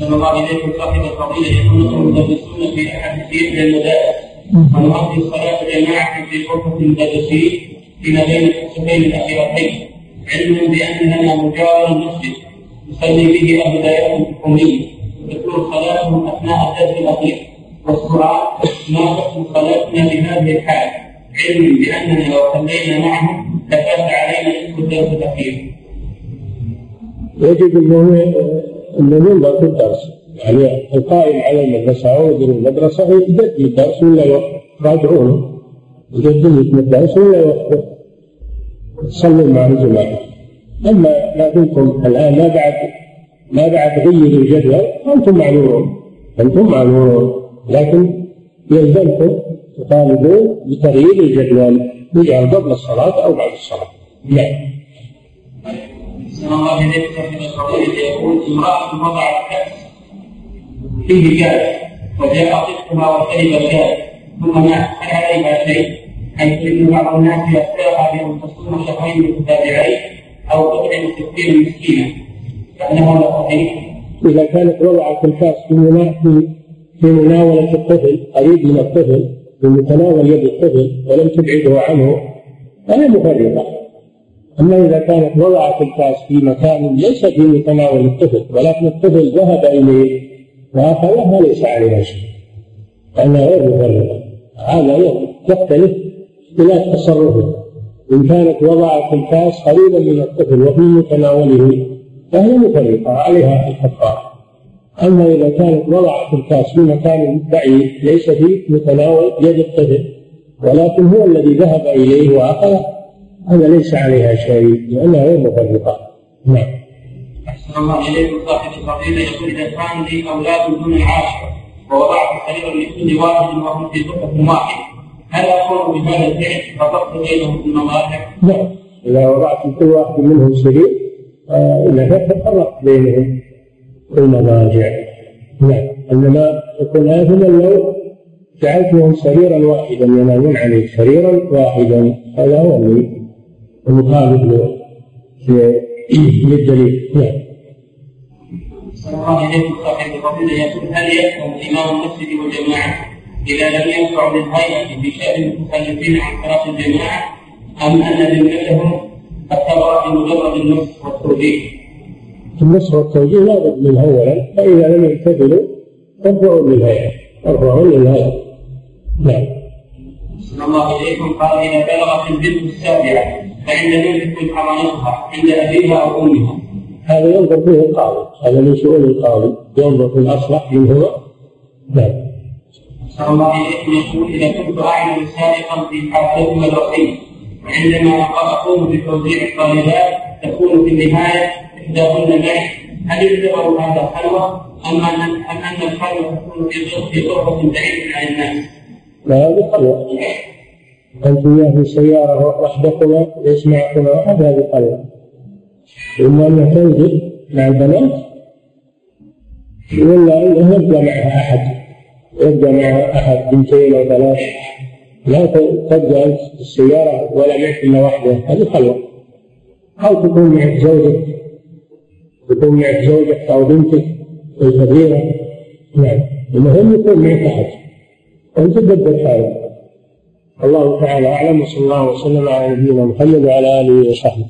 صلى الله إليكم صاحب الفضيلة يكون المدرسون في أحد في المدارس ونؤدي الصلاة جماعة في غرفة المدرسين فيما بين الحصتين الأخيرتين. علما بأن لنا مجاور المسجد. يصلي به أهل دائرة الحكومية تكون صلاتهم أثناء الدرس الأخير. والسؤال ما حكم صلاتنا بهذه الحال. علما بأننا لو صلينا معهم لفات علينا نصف الدرس الأخير. يجب أنه أنه ينظر في الدرس يعني القائم على المدرسة أو مدير المدرسة يقدم الدرس ولا يراجعونه يقدم لكم الدرس ولا يوقفه تصلوا مع الجماعة. أما ما دمتم الآن ما بعد ما بعد غيروا الجدول فأنتم معذورون أنتم معذورون لكن يلزمكم تطالبون بتغيير الجدول قبل الصلاة أو بعد الصلاة. نعم. الله إليك يقول امرأة وضعت كأس فيه جاز وجاء طفلها وشرب الجاز ثم مات هل عليها شيء؟ حيث إن بعض الناس يختارها بأن تصوم شهرين متتابعين أو تطعم ستين مسكينا فانه لا صحيح. إذا كانت وضعت الكاس في في مناولة الطفل قريب من الطفل في متناول يد الطفل ولم تبعده عنه فهي مفرطة أما إذا كانت وضعت الكاس في مكان ليس في متناول الطفل ولكن الطفل ذهب إليه وأخذها ليس عليها شيء. لأنها غير مفرطة هذا يختلف اختلاف تصرفه. إن كانت وضعت الكاس قريبا من الطفل وفي متناوله فهي مفرطة عليها الكفارة أما إذا كانت وضعت الكاس في مكان بعيد ليس في متناول يد الطفل ولكن هو الذي ذهب إليه وأخذ هذا ليس عليها شيء لأنها غير مفرطة نعم. أحسن الله إليكم صاحب الفضيلة. يقول إذا كان لي أولاد دون العاشرة ووضعت سريرا لكل واحد وهم في غرفة واحدة هل أقول بهذا الفعل فقدت بينهم في المضاجع؟ نعم. إذا وضعت لكل واحد منهم سرير إذا فرقت بينهم في المضاجع. نعم. إنما يكون آثما لو جعلتهم سريرا واحدا ينامون عليه سريرا واحدا هذا هو المخالف للدليل نعم الله عليه صاحب الفضيلة يقول هل يفهم إمام المسجد والجماعة إذا لم ينفع للهيئة في شأن المتخلفين عن صلاة الجماعة أم أن ذمتهم التوراة بمجرد النص والتوجيه؟ النص والتوجيه لا بد منه أولا فإذا لم يمتثلوا فارفعوا للهيئة ارفعوا للهيئة نعم. الله إليكم قال إذا بلغت البنت السابعة فعند يملك حضانتها عند أبيها أو أمها. هذا ينظر فيه القاضي. هذا من شؤون القاضي. ينظر في الأصلح منهما نعم صلى الله عليكم يقول إذا كنت أعمل سابقا في حاجتهما الوصية وعندما أقوم بتوزيع الطالبات تكون في النهاية إحداهن معي هل يعتبر هذا خلوة؟ أم أن أم أن الخلوة تكون في غرفة بعيدة عن الناس؟ لا هذه خلوة. أنت وياه في السيارة وحدكما يسمعكما هذه خلوة إما أنها تنزل مع البنات ولا أنه يبقى معها أحد. يبقى معها أحد بنتين أو ثلاث لا تبقى أنت السيارة ولا معك إلا واحدة. هذه خلوة أو تكون معك زوجك تكون معك زوجك أو بنتك الكبيرة نعم. المهم يكون معك أحد. أنت تدبر حالك الله تعالى أعلم وصلى الله وسلم على نبينا محمد وعلى آله وصحبه.